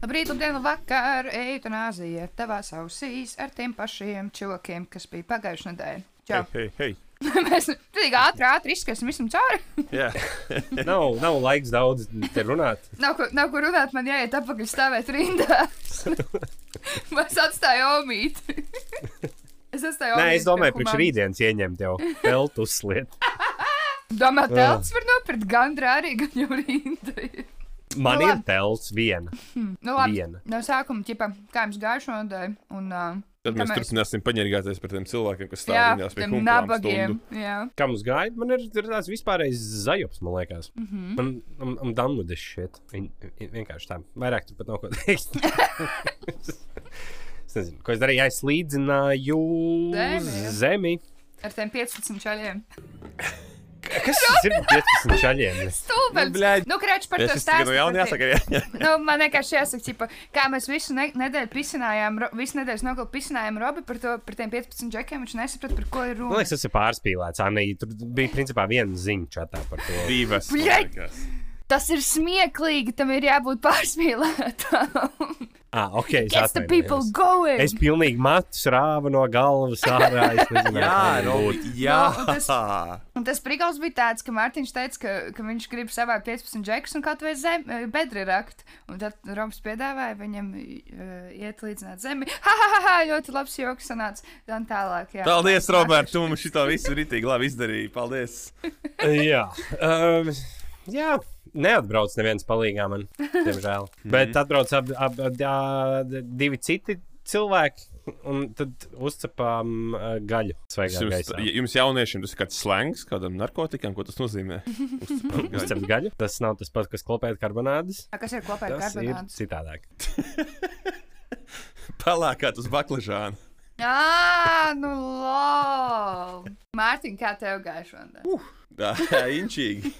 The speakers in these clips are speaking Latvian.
Labrīt, labdien, labvakar! Eitanāzija ir tavās ausīs ar tiem pašiem čokiem, kas bija pagājušajā nedēļā. Čau! Hei, hei, Mēs tik ātri, ātri izskatīsim visam cauri. jā. nav, nav laiks daudz te runāt. Nav ko, nav ko runāt, man jāiet atpakaļ stāvēt rindā. es atstāju omīti. es atstāju Nē, omīti es domāju, pie priekš rītdienas ieņemt jau peltu uzsliet. Domā, telts var nopirkt gan drārī, gan jau rindā. Man Nu, ir pelts viena. Nu, labi. Viena. No sākuma, ķipa, kā jums gājušo nedēļu. Un, uh, Tad mēs Kamēr- turpināsim paņērgāties par tiem cilvēkiem, kas stāv jā, viņās pie nabagiem. Kā mums gāja? Man ir, ir tāds vispārējais zajops, man liekas. Mm. -hmm. Man, man, man damnudes šeit. Vienkārši tā. Vairāk tur pat nav ko teikt. es nezinu, ko es darīju. Es līdzināju Zemi, zemi. Ar tiem 15 čaļiem. Kas tas ir 15 šaļiem? Stulbens! bļaļ. Nu, krāč par Es to stāstu. par jāsaka, tiem- jā. Nu, man vienkārši jāsaka, ķipa, kā mēs visu ne nedēļu pisinājām, visu nedēļas nogalu pisinājām Robi par, to, par tiem 15 džekiem. Viņš nesaprata, par ko ir Man runa. liekas, tas ir pārspīlēts. Anī, tur bija principā viena ziņa čatā par to. Divas. man Bļaļ! Tas ir smieklīgi, tam ir jābūt pārspīlētam. Ah, ok, es Gets the people atvainojos. going! Es pilnīgi matus rāvu no galvas ārā. Es nezinu, Jā, būt. jā. Nu, tas- Un tas prikals bija tāds, ka Mārtiņš teica, ka, ka viņš grib savākt 15 džekus un vai zem, eh, bedri rakt. Un tad Roms piedāvāja viņam uh, iet līdzināt zemi. Ha, ha, ha, ha, ļoti labs joks sanāca. Un tālāk, jā. Paldies, Robert, tu mums šito visu ritīgi labi izdarīji. Paldies. jā. Um, jā. Neatbrauc neviens palīgā man, diemžēl. Bet atbrauc ab, ab, ab, ab, divi citi cilvēki. Un tad uzcepām uh, gaļu. Jums, gaisā. jums jauniešiem tas ir kāds slangs, kādam narkotikam, ko tas nozīmē? Uzcept gaļu. Tas nav tas pats, kas klopēt karbonādes. A, Kas ir ir karbonādu? citādāk. Palākāt uz baklažānu. Ā, nu, labi. Mārtiņ, kā tev gājušā nedēļa? Tā, inčīgi.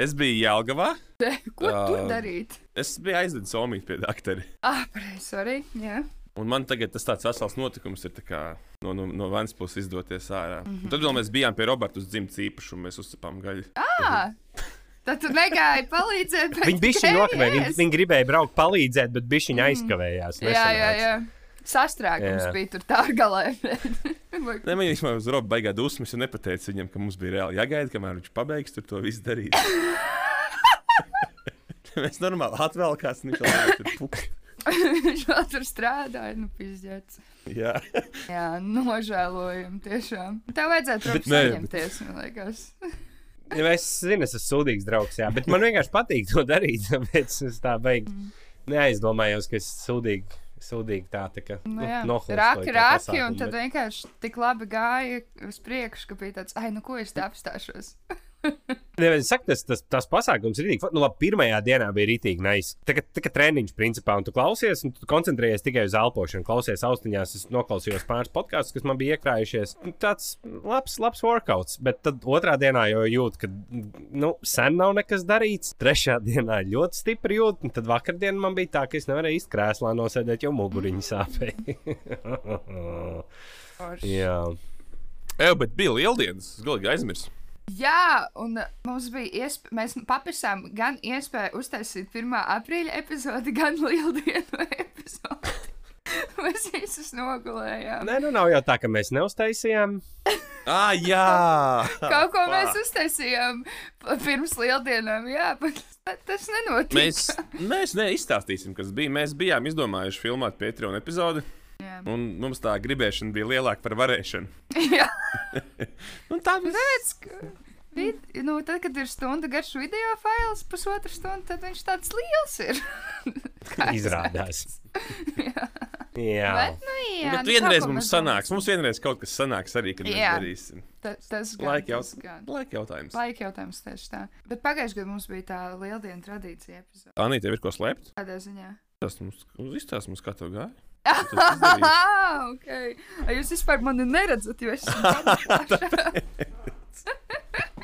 Es biju Jālgavā. Ko tur Ā. darīt? Es biju aizvedis Somiju pie doktora. Ah, pareizi, arī. Jā. Un man tagad tas tāds vesels notikums ir tā kā no, no, no vienas puses izdoties ārā. Mm -hmm. Tad vēl mēs bijām pie Roberta uz dzimtas īpašuma, mēs uzcepām gaļu. Ah, tad tu negāji palīdzēt. bet Viņi bija šī nokavēja. Skrējies. viņi gribēja braukt palīdzēt, bet bija viņa aizkavējās. Jā, jā, nesanāca. jā. Sastrēgums Jā. bija tur tā galā. Nē, man īstenībā uz Roberta baigā dusmas, un nepateicu viņam, ka mums bija reāli jāgaida, kamēr viņš pabeigs to visu darīt. mēs normāli atvēlkāsim, viņš jau tur pukst. Viņš vēl tur strādāja, nu, pizdzēts. Jā, Jā, nožēlojam, tiešām. Tev vajadzētu tur saņemties, man liekas. Ja es zinu, es esmu sūdīgs draugs, jā, bet man vienkārši patīk to darīt. Tāpēc es tā beigās Mm. neaizdomājos, ka es sūdīgi, sūdīgi tā, tā kā Nu, nohulstoju rāki, rāki, un tad vienkārši tik labi gāja uz priekšu, ka bija tāds, ai, nu, ko es te apstāšos. Ne, es saku, tas, tas, tas pasākums ir rītīgi. Nu, labi, pirmajā dienā bija rītīgi nice. Tā kā, tā kā treniņš, principā, un tu klausies, un tu koncentrējies tikai uz elpošanu. Klausies austiņās, es noklausījos pāris podkāstus, kas man bija iekrājušies. Nu, Tāds labs, labs workouts, bet tad otrā dienā jau jūt, ka nu, sen nav nekas darīts. Trešā dienā ļoti stipri jūt, un tad vakardien man bija tā, ka es nevarēju īsti krēslā nosēdēt, jo muguriņa sāpēja. Jā. Eju, bet bija lieldienas, es galīgi aizmirsu. Jā, un mums bija iespēja, mēs papisām gan iespēju uztaisīt 1. aprīļa epizodi, gan lieldienu epizodi. mēs visus nogulējām. Nē, nu nav jau tā, ka mēs neuztaisījām. Ah, jā! Kaut ko mēs uztaisījām pirms lieldienām, jā, bet tas nenotika. Mēs, mēs neizstāstīsim, kas bija. Mēs bijām izdomājuši filmēt Patreon epizodi, Jā. un mums tā gribēšana bija lielāka par varēšanu. jā. Un tā bija. Vid, nu, tad, kad ir stunda garš video fails, pusotra stunda, tad viņš tāds liels ir. Izrādās. Jā. Jā. Bet, nu, jā, Bet nu, vienreiz mums sanāks. Mums vienreiz kaut kas sanāks arī, kad Jā. mēs darīsim. Ta, tas gan, Laika, jaut... gan. Laika jautājums. Laika jautājums tieši tā. Bet pagājušajā gadā mums bija tā lieldienu tradīcija epizode. Anī, tev ir ko slēpt? Kādā ziņā? Tas mums izstāsta, mums kā tev gāja. Tu esi izdarījis. Ah, ok. Ai, Jūs vispār mani neredzat, jo es esmu.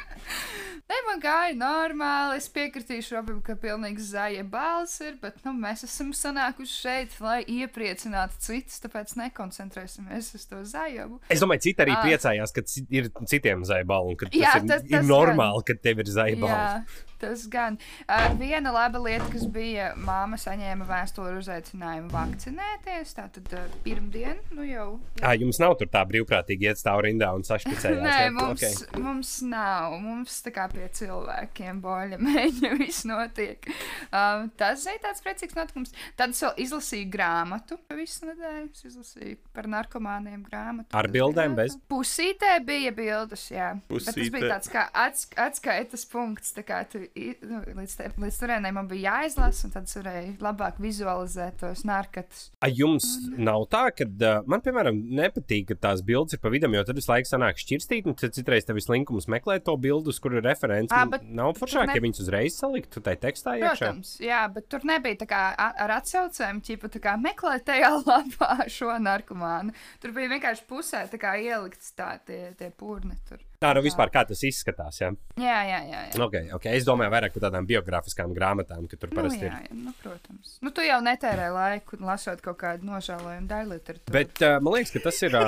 Nē, man gāja normāli. Es piekritīšu Robam, ka pilnīgi zaļa balss ir, bet nu, mēs esam sanākuši šeit, lai iepriecinātu citus, tāpēc nekoncentrēsimies uz to zaļumu. Es domāju, citi arī Ā. priecājās, ka ir citiem zaibali, un ka tas Jā, ir, tas- ir tas normāli, ka tev ir zaibali. Jā, tas gan. Uh, viena laba lieta, kas bija, māma saņēma vēstuli uzaicinājumu vakcinēties. Tātad uh, pirmdien, nu jau. Ā, jums nav tur tā brīvprātīgi iet stāv rindā un sašpicējās. Nē, jā? mums, Okay. mums nav. Mums tā kā pie cilvēkiem boļa mēģina viss notiek. Um, tas ir tāds priecīgs notikums. Tad es vēl izlasīju grāmatu visu nedēļu. Es izlasīju par narkomāniem grāmatu. Ar bildēm, bez? Pusītē bija bildes, jā. Bet tas Pusītē. bija tāds kā ats, atskaites punkts. Tā kā tu, nu, līdz, te, līdz turienei man bija jāizlasa, un tad es varēju labāk vizualizēt tos narkotikas. A jums nav tā, ka uh, man, piemēram, nepatīk, ka tās bildes ir pa vidu, jo tad visu laiku sanāk šķirstīt, un tad citreiz tev ir linkums meklēt to bildi, uz kuru ir referents. Un bet nav foršāk, ne- ja viņas uzreiz saliktu tai tekstā iekšā. Protams, jā, bet tur nebija tā kā ar atsaucēm, ķipa, tā kā meklēt tajā lapā šo narkomānu. Tur bija vienkārši pusē tā kā ielikts tā tie, tie pūrni tur. Tā nu vispār kā tas izskatās. Jā, Jā, jā, jā. jā. okay, okay. es domāju vairāk par tādām biogrāfiskām grāmatām, ka tur Nu, parasti jā, ir. jā, nu, protams. Nu, tu jau netērē laiku, lasot kaut kādu nožēlojumu daļu literatūru. Bet uh, man liekas, ka tas ir. Uh,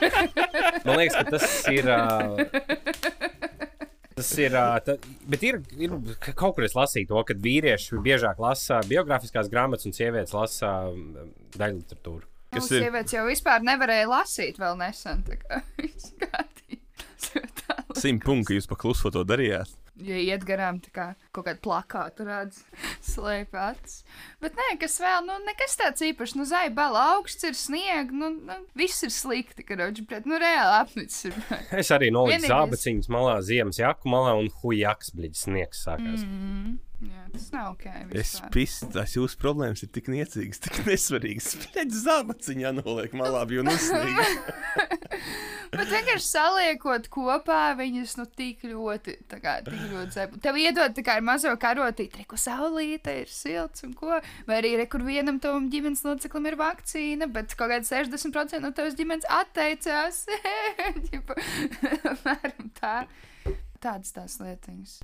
man liekas, ka tas ir. Uh, Tas ir, ā, ta, bet ir, ir kaut kur es lasīju to, ka vīrieši biežāk lasa biogrāfiskās grāmatas un sievietes lasa daļu literatūru. Nu, kas ir? sievietes jau vispār nevarēja lasīt vēl nesen. tā kā. Tā Simt punkti, jūs pakluso to darījāt. Ja iet garām, tā kā kaut kāda plakāta redz, slēpj acis. Bet nē, kas vēl, nu, nekas tāds īpašs. Nu, zaibala augsts ir sniegs, nu, nu, viss ir slikti, karoči, bet, nu, reāli apnicis ir. Es arī noliku zābaciņas malā, ziemas jaku malā un hujaks, blīdz sniegs sākās. Mm. Jā, tas nav ok. Es vispār. pistu, tās jūsu problēmas ir tik niecīgas, tik nesvarīgas. Spēļ zābaciņā noliek malā, bija nusnīgi. Bet vienkārši saliekot kopā, viņas, nu, tik ļoti, tā kā, tik ļoti zēb. Tev iedod, tā kā ar mazo karotīti, reku saulīte ir silts un ko. Vai arī, re, kur vienam tavam ģimenes loceklim ir vakcīna, bet kaut kāds 60% no tavas ģimenes atteicās. Apmēram tā. Tādas tās lietiņas.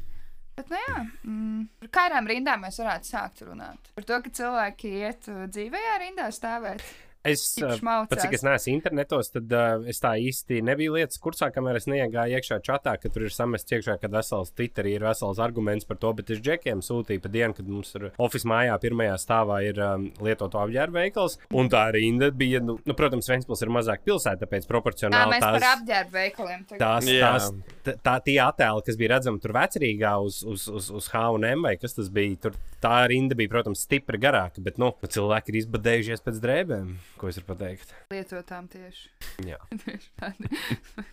Bet, nu jā, mm, par kādām rindām mēs varētu sākt runāt? Par to, ka cilvēki iet uh, dzīvajā rindā stāvēt. Es, Īpaši uh, maucās. pat cik es neesmu internetos, tad uh, es tā īsti nebiju lietas kursā, kamēr es neiegāju iekšā čatā, ka tur ir samests iekšā, kad vesels Twitterī ir vesels arguments par to, bet es džekiem sūtīju pa dienu, kad mums ir oficiālā mājā pirmajā stāvā ir um, lietoto apģērbu veikals, un tā rinda bija, nu, nu protams, Ventspils ir mazāk pilsēta, tāpēc Jā, proporcionāli mēs par tās. apģērbu veikaliem tagad. Tās, Jā. tās, tā, tā tie attēli, kas bija redzami tur vecrīgā uz, uz, uz, uz H&M vai kas tas bija, tur tā rinda bija, protams, stipri garāka, bet, nu, cilvēki ir izbadējušies pēc drēbēm, ko es varu pateikt. lietotām tieši. Jā. Tieši tādi.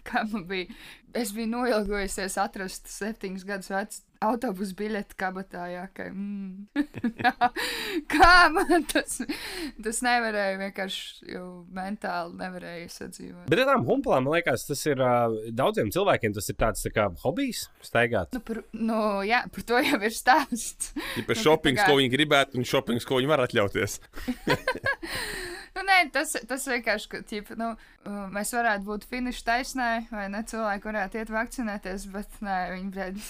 Kā man bija? Es biju noilgojusies atrast septiņus gadus vecu autobusu biļeti kabatā. Jā, ka, mm. Kā man tas, tas nevarēja vienkārši jau mentāli nevarēja sadzīvot. Bet ar tām humpalām, man liekas, tas ir daudziem cilvēkiem tas ir tāds tā kā hobijs staigāt. Nu, par, nu, jā, par to jau ir stāsts. Ja par Nu, shopping, tā kā- ko viņi gribētu, un shopping, ko viņi var atļauties. Nu, nē, tas, tas vienkārši, ka ķipa, nu, mēs varētu būt finiša taisnē, vai ne? Cilvēki varētu iet vakcinēties, bet nē, viņi bļed.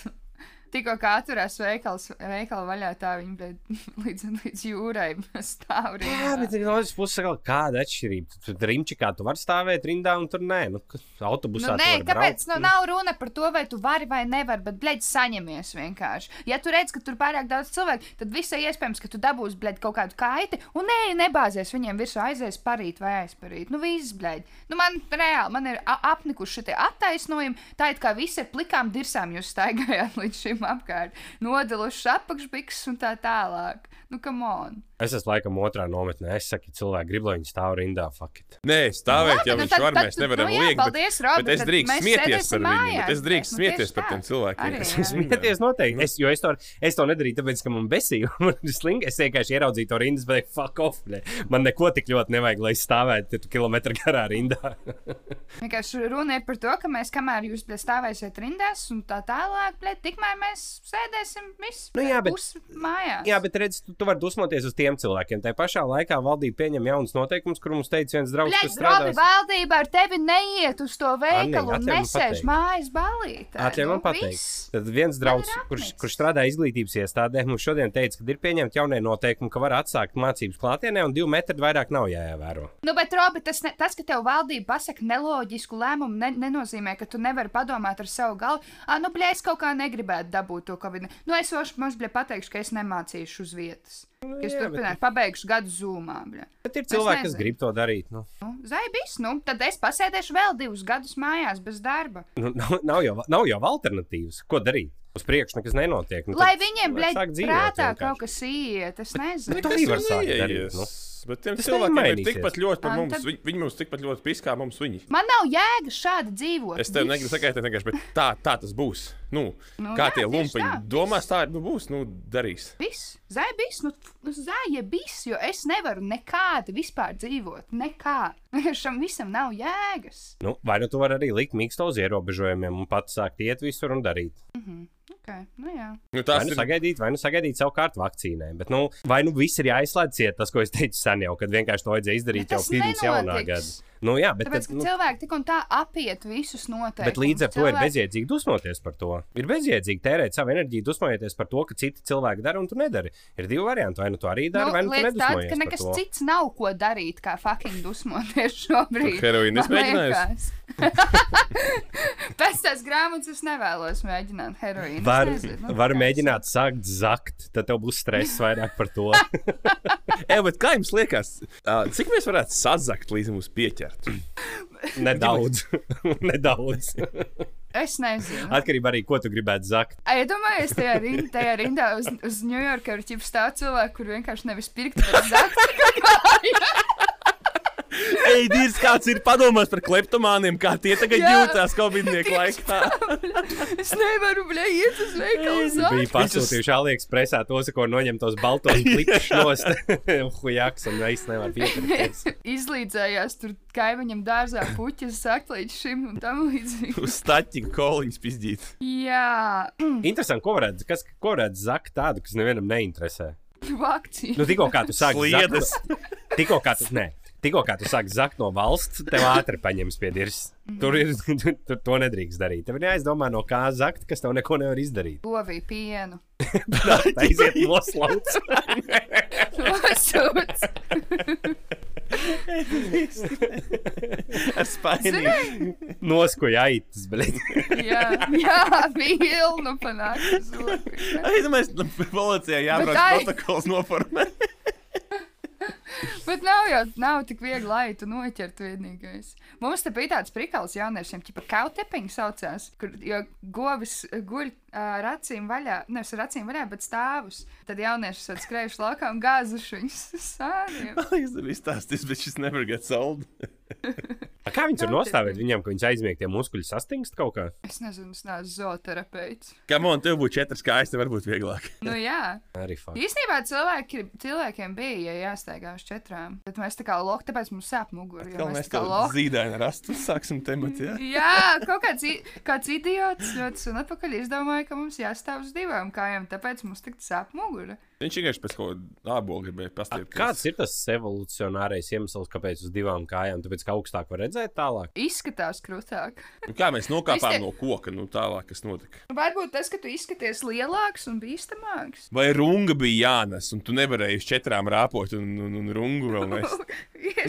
Tikko kā atcerās veikals, veikala vaļā, tā bļed, līdz, līdz jūrai stāv Jā, rindā. bet no otras puses, kāda atšķirība? Tur tur rimčikā tu vari stāvēt rindā, un tur nē, nu, autobusā. Nu, tu nē, kāpēc? braukt. Nu, nav runa par to, vai tu vari vai nevari, bet, blēģi, saņemies vienkārši. Ja tu redz, ka tur pārāk daudz cilvēku, tad visai iespējams, ka tu dabūsi, blēģi, kaut kādu kaiti, un nē, nebāzies viņiem virsū aizies parīt vai aizparīt. Nu, viss, blēģi. Nu, man reāli, man ir apnikuši šie attaisnojumi, tā it kā visi ar plikām dirsām jūs staigājāt līdz šim apkārt, nodeluši apakšbiks un tā tālāk. Nu, come on. Es esmu laikam otrā nometnē. Es saku, cilvēki grib, lai viņi stāv rindā. Fuck it. Nē, stāvēt, ja nu viņš var, tad mēs nevaram nu liekt. paldies, bet, Robi, bet es tad drīkst mēs smieties par viņu. Es drīkst Nu, smieties par tiem cilvēkiem. Rindā. Smieties noteikti. Es, jo es to, es to nedarīju, tāpēc, ka man besīja. Man ir slinki. Es vienkārši ieraudzīju to rindas, bet fuck off. Ne. Man neko tik ļoti nevajag, lai es stāvētu kilometru garā rindā. Vienkārši runa ir par to, ka mēs, kamēr jūs stāvēsiet rindās un tā tālāk, tikmēr mēs sēdēsim visi Nu jā, bet- pus mājās. Jā, bet redz, tu, tu vari dusmoties uz tiem cilvēkiem. Tā pašā laikā valdība pieņem jaunus noteikumus, kur mums teica viens draugs, Bļaļ, kas strādā. valdība ar tevi neiet uz to veikalu man nesēž mājas balītē. Atļauj man pateikt. Tad viens draugs, kurš, kurš strādā izglītības iestādē, mums šodien teica, ka ir pieņemti jaunie noteikumi, ka var atsākt mācības klātienē un divu metru vairāk nav jāievēro. Nu, bet, Robi, tas, ne, tas, ka tev valdība pasaka neloģisku lēmumu, ne, nenozīmē, ka tu nevari padomāt ar savu galvu. Ah, nu, blē, es kaut kā negribētu dabūt to covid. Nu, es jau mums, blē, pateikšu, ka es nemācīšu uz vietas. Nu, es turpināšu, pabeigšu gadu zūmā, blē. Bet ir cilvēki, kas grib to darīt. Nu, Nu, Zaibis, nu, tad es pasēdēšu vēl divus gadus mājās bez darba. nu, nav, nav, jau, nav jau alternatīvas. Ko darīt? Uz priekšu nekas nenotiek. Nu, Lai viņiem, blē, vajag sākt dzīvot prātā vienkārši. kaut kas iet, es nezinu. to Nekas arī var sākt darīt, nu. Bet tiem Tas cilvēkiem ir tikpat ļoti par mums. tad- Viņi, mums tikpat ļoti piskā mums viņi. Man nav jēga šādi dzīvot. Es tev negribu sakaitēt, vienkārši, bet tā, tā tas būs. Nu, Nu, kā jā, tie lumpiņi tā. domās, tā nu, būs. Nu, darīs. Viss, zaibis, nu, nu zaibis, jo es nevaru nekādi vispār dzīvot. Nekā. Šam visam nav jēgas. Nu, vai nu tu vari arī likt mīkstu uz ierobežojumiem un pats sākt iet visur un darīt? Okay, nu jā. Nu, Vai tas nu ir sagaidīt, vai nu sagaidīt savukārt vakcīnai. Bet, nu, vai nu viss ir jāizslēdz ciet, tas, ko es teicu sen jau, kad vienkārši to vajadzēja izdarīt Bet jau tas pirms jaunā gada. Nu, jā, bet, Tāpēc, tad, ka nu, cilvēki tik un tā apiet visus noteikumus. bet līdz ar to ir Cilvēki- bezjēdzīgi dusmoties par to. Ir bezjēdzīgi tērēt savu enerģiju, dusmojoties par to, ka citi cilvēki dara un tu nedari. Ir divi varianti. Vai nu tu arī dari, Nu, vai nu tu nedusmojies ka par nekas to. cits nav ko darīt, kā fucking dusmoties šobrīd. Mēģināju. liekas. Pēc tās grāmatas es nevēlos mēģināt heroīnu. Var, nezinu, nu, var mēģināt sākt zakt, tad tev būs stress vairāk par to. Bet kā jums liekas, cik mēs varētu sazakt, līdz mums pieķertu? Nedaudz. Nedaudz. Es nezinu. Atkarībā arī, ko tu gribētu zakt. Iedomājieties, tajā, rind, tajā rindā uz, uz New York ar ķipu stāv cilvēku, kur vienkārši nevis pirkt, bet zakt. Ej, Dīrs, kāds ir padomās par kleptomāniem, kā tie tagad Jā. jūtas Covid-19 laikā? Es nevaru, bļa, iet uz veikalu. Bija pasūtījuši AliExpressā tos, ko noņem tos baltos klipus nost. Hujaks un es nevaru pieturēties. Izlīdzējās tur kaimiņam dārzā puķis sakt līdz šim un tam līdzīgi. Uz staķiņa koliņas pizdīt. Jā, Interesanti, ko varētu, kas, ko varētu zakt tādu, kas nevienam neinteresē. vakcīna. Nu, tikko kā tu sāki Sliedes. zakt, tikko kā tu, ne, tikko kā tu sāki zakt no valsts, tev ātri paņems pie dirs. Tur ir, tur to nedrīkst darīt. Tev ir jāizdomā, no kā zakt, kas tev neko nevar izdarīt. Govī pienu. Aiziet noslauc. Nosūc. Ar spainīgu. Noskoja aitas, bet Jā, jā, vilnu panāk uz roku. Ai, nu mēs nu, policijā jābrauc protokols noformēt. Bet nav jau nav tik viegli, lai tu noķertu vienīgais. Mums te bija tāds prikals jauniešiem, kā kautepiņš saucās, kur govis guļ ar acīm vaļā, nevis ar acīm vaļā, bet stāvus. Tad jaunieši esat skrējuši laukā un gāzuši viņus uz sāniem. Es tev izstāstīju, bet šis nevar būt sold. kā viņus var nostāvēt viņam, ka viņus aizmiegt tie muskuļi sastingst kaut kā? Es nezinu, es neesmu zooterapeits. Kā man tev būtu četras kājas, tev varbūt vieglāk. Nu jā. Arī fakts. Īstenībā cilvēki, cilvēkiem bija ja jāsteigā uz četrām. Bet mēs tā kā loku, tāpēc mums sāp mugura. jo Kā Mēs mēs tā kā zīdaini rastu, sāksim temat, jā? Jā, kaut kāds, kāds idiots ļoti sen atpakaļ izdomāja, ka mums jāstāv uz divām kājām, tāpēc mums tik sāp mugura. Viņš vienkārši pēc kaut kāda ābola gribēja pastiprināties. Kāds ir tas evolūcionārais iemesls, kāpēc uz divām kājām? Tāpēc, ka augstāk var redzēt tālāk. Izskatās krūtāk. Nu, kā mēs nokāpām Visi tie- no koka, nu tālāk, kas notika? Varbūt tas, ka tu izskaties lielāks un bīstamāks. Vai runga bija jānes, un tu nevarēji uz četrām rāpot, un, un, un rungu vēl nes?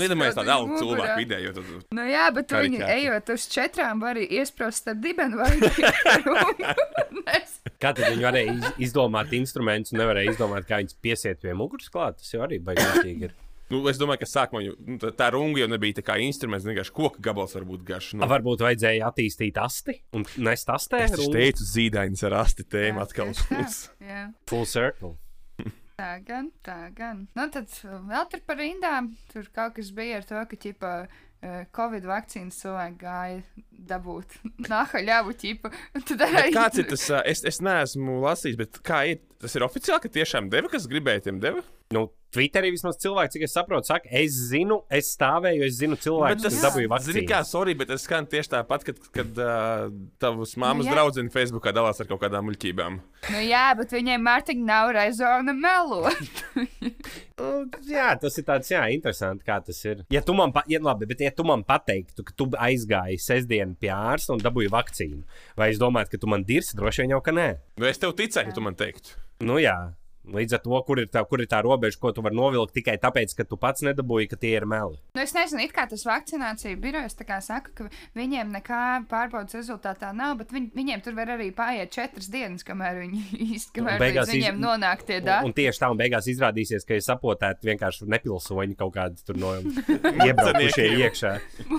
Nedomājies tādu algu cilvēku vidēju. Tad... Nu jā, bet tu viņu ejot uz četrām, vari iesprāst starp dibenu vai Nes- Kā tad viņi varēja iz- izdomāt instrumentus un nevarēja izdomāt, kā viņus piesiet pie muguras klāt? Tas jau arī baigīgi ir. Nu, es domāju, ka sākumā jau, nu, tā, tā runga jau nebija tā kā instruments, vienkārši koka gabals var būt garš. A, Nu, varbūt vajadzēja attīstīt asti un nest astē. es teicu, zīdainis ar asti tēmu Jā, atkal. Jā. Full circle. Tā gan, tā gan. Nu, tad vēl tur par rindām. Tur kaut kas bija ar to, ka ķipa, eh, Covid vakcīnas cilvēki gāja dabūt nāhaļāvu ķipu. un Tad arī Kāds ir tas? Es, es neesmu lasījis, bet kā ir? Tas ir oficiāli, ka tiešām deva, kas gribēja, tiem deva. Nu, Twitterī vismaz cilvēki, cik es saprotu, saka, es zinu, es stāvēju, es zinu cilvēku, kas dabūja Zini, vakcīnu. kā, sorry, bet tas skan tieši tāpat, kad, kad uh, tavs mammas Nu, draugs Facebookā dalās ar kaut kādām muļķībām. Nu, jā, bet viņiem Mārtiņa nav rezona melo. Nu, jā, tas ir tāds, jā, interesanti, kā tas ir. Ja tu man, pa, ja, labi, bet ja tu man pateiktu, ka tu aizgāji sestdienu pie ārsta un dabūji vakcīnu, vai es domāju, ka tu man dirsi, droši vien jau ka nē. Nu, es tev ticēju, ja tu man teiktu. Nu, jā. Līdz ar to, kur ir tā, kur ir tā robeža, ko tu vari novilkt tikai tāpēc, ka tu pats nedabūji, ka tie ir meli. Nu, es nezinu, it kā tas vakcinācija birojas tā kā saka, ka viņiem nekā pārbaudas rezultātā nav, bet viņ, viņiem tur var arī pāriet četras dienas, kamēr viņi īsti, kamēr beigās viņiem iz- nonāk tie Un, dati. un tieši tā, un beigās izrādīsies, ka ir sapotēti vienkārši nepilsoņi kaut kādi tur no iebraukušie iekšā.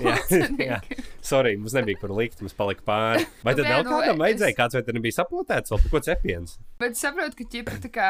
Jā, jā. Sorry, mums nebija kur likt, mums palika pāri. Vai tad Nu, vēl nu, kādam vajadzēja, kāds vai tad nebija sapotēts, vēl par ko cepiens? Bet saprotu, ka ķipa tā kā.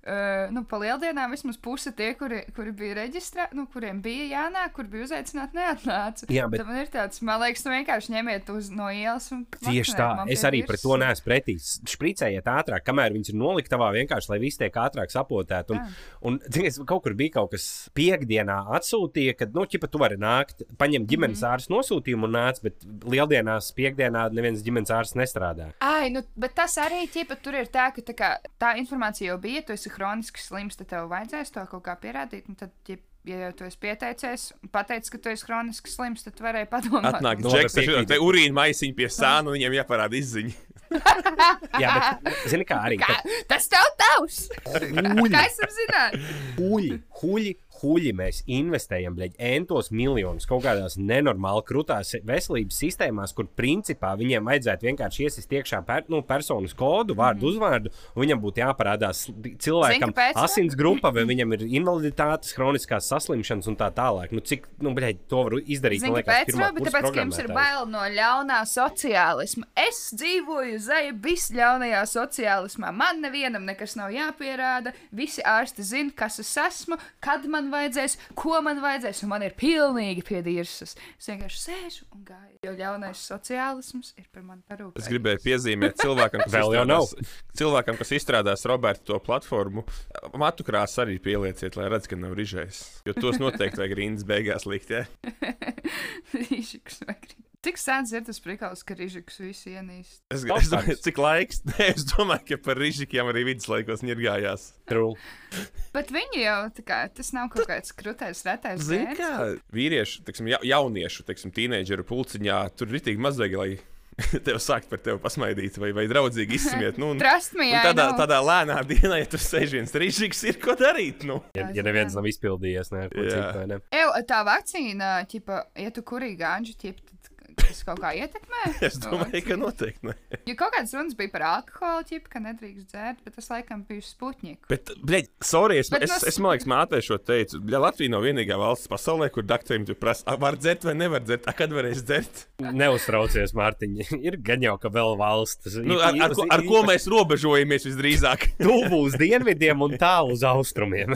Uh, nu, pa lieldienām vismaz puse tie, kuri, kuri bija reģistrēti, nu, kuriem bija jānāk, kur bija uzaicināti, neatnāca. Jā, bet- Tad man ir tāds, man liekas, tu vienkārši ņemiet uz no ielas un. Tieši tā, es arī pret to neesmu pretī. Spricējiet ātrāk, kamēr viņas ir noliktavā, vienkārši lai viss tiek ātrāk sapotēti. Un, Jā. un zinies, kaut kur bija kaut kas piekdienā atsūtīja, kad, nu, ķipa, tu vari nākt, paņemt ģimenes ārsta nosūtījumu un nāc, bet lieldienās piekdienā neviens ģimenes ārsts nestrādā. Ai, nu, bet tas arī ķipa, tur ir tā, ka tā, kā, tā informācija jau bija, tu esi hroniski slims, tad tev vajadzēs to kaut kā pierādīt. un Tad, ķip, ja jau tu esi pieteicies, pateicis, ka tu esi hroniski slims, tad tu varēji padomāt. Atnāk Nu, Džeks, piekrītu. šo urīnu maisiņu pie sāna, un viņiem jāparāda izziņa. Jā, bet, zini, kā arī. Kā, kad- tas tev tavs! Huļi. Kā es zināt? Huļi, huļi, huļi mēs investējam, bļaļ, entos miljonus kaut kādās nenormāli krutās veselības sistēmās, kur principā viņiem vajadzētu vienkārši iesist iekšā per, nu, personas kodu, vārdu, mm. uzvārdu, un viņam būtu jāparādās cilvēkam kāpēc? asins grupa, vai viņam ir invaliditātes, kroniskās saslimšanas un tā tālāk. Nu, cik, nu, bļaļ, to var izdarīt, man liekas, Robi, kursa tāpēc, ka jums ir bail no ļaunā sociālisma. Es dzīvoju zeja visļaunajā sociālismā. Man nevienam nekas nav jāpierāda. Visi ārsti zina, kas es esmu, kad man vajadzēs, ko man vajadzēs, un man ir pilnīgi piedirsas. Es vienkārši sēžu un gāju. Jo ļaunais sociālisms ir par mani parūpēts. Es gribēju piezīmēt cilvēkam, kas Vēl jau izstrādās, cilvēkam, kas izstrādās Roberta to platformu. Matu krāsu arī pielieciet, lai redz, ka nav rižējis. Jo tos noteikti vajag rindas beigās likt. Ja? Rīžiks vai grib. Cik sens ir tas prikals, ka rīžiks visu ienīst? Es, es domāju, cik laiks. Nē, es domāju, ka par rīžikiem arī viduslaikos ņirgājās. True. Bet viņi jau, tā kā, tas nav kaut kāds krūtais, retais Zini, kā vīriešu, teiksim, ja, jauniešu, teiksim, tīneģeru pulciņā, tur ir rītīgi mazliet, lai tev sākt par tevi pasmaidīt vai, vai draudzīgi izsmiet. Nu, un, me, un tādā, know. tādā lēnā dienā, ja tur sēž viens rīžiks, ir ko darīt. Nu. Ja, ja neviens nav izpildījies, ne, ko citu, vai ne? Ew, tā vakcīna, ķipa, ja tu kurī gāņģi, tad tas kaut kā ietekmē? Es domāju, ka noteikti. Ne. Jo kaut kādas runas bija par alkoholu, ķipa, ka nedrīkst dzert, bet tas laikam bija sputņiku. Bet, blēģ, sorry, es, Bet es, nos- es, man liekas, mātei šo teicu. Bļa, Latvija nav vienīgā valsts pasaulē, kur doktoriem tur prasa, "A, var dzert vai nevar dzert. A, kad varēs dzert? Neuztraucies, Mārtiņ. Ir gan jau, ka vēl valsts. Nu, ar, ar, ko, ar ko mēs robežojamies visdrīzāk? Tuvu uz dienvidiem un tālu uz austrumiem.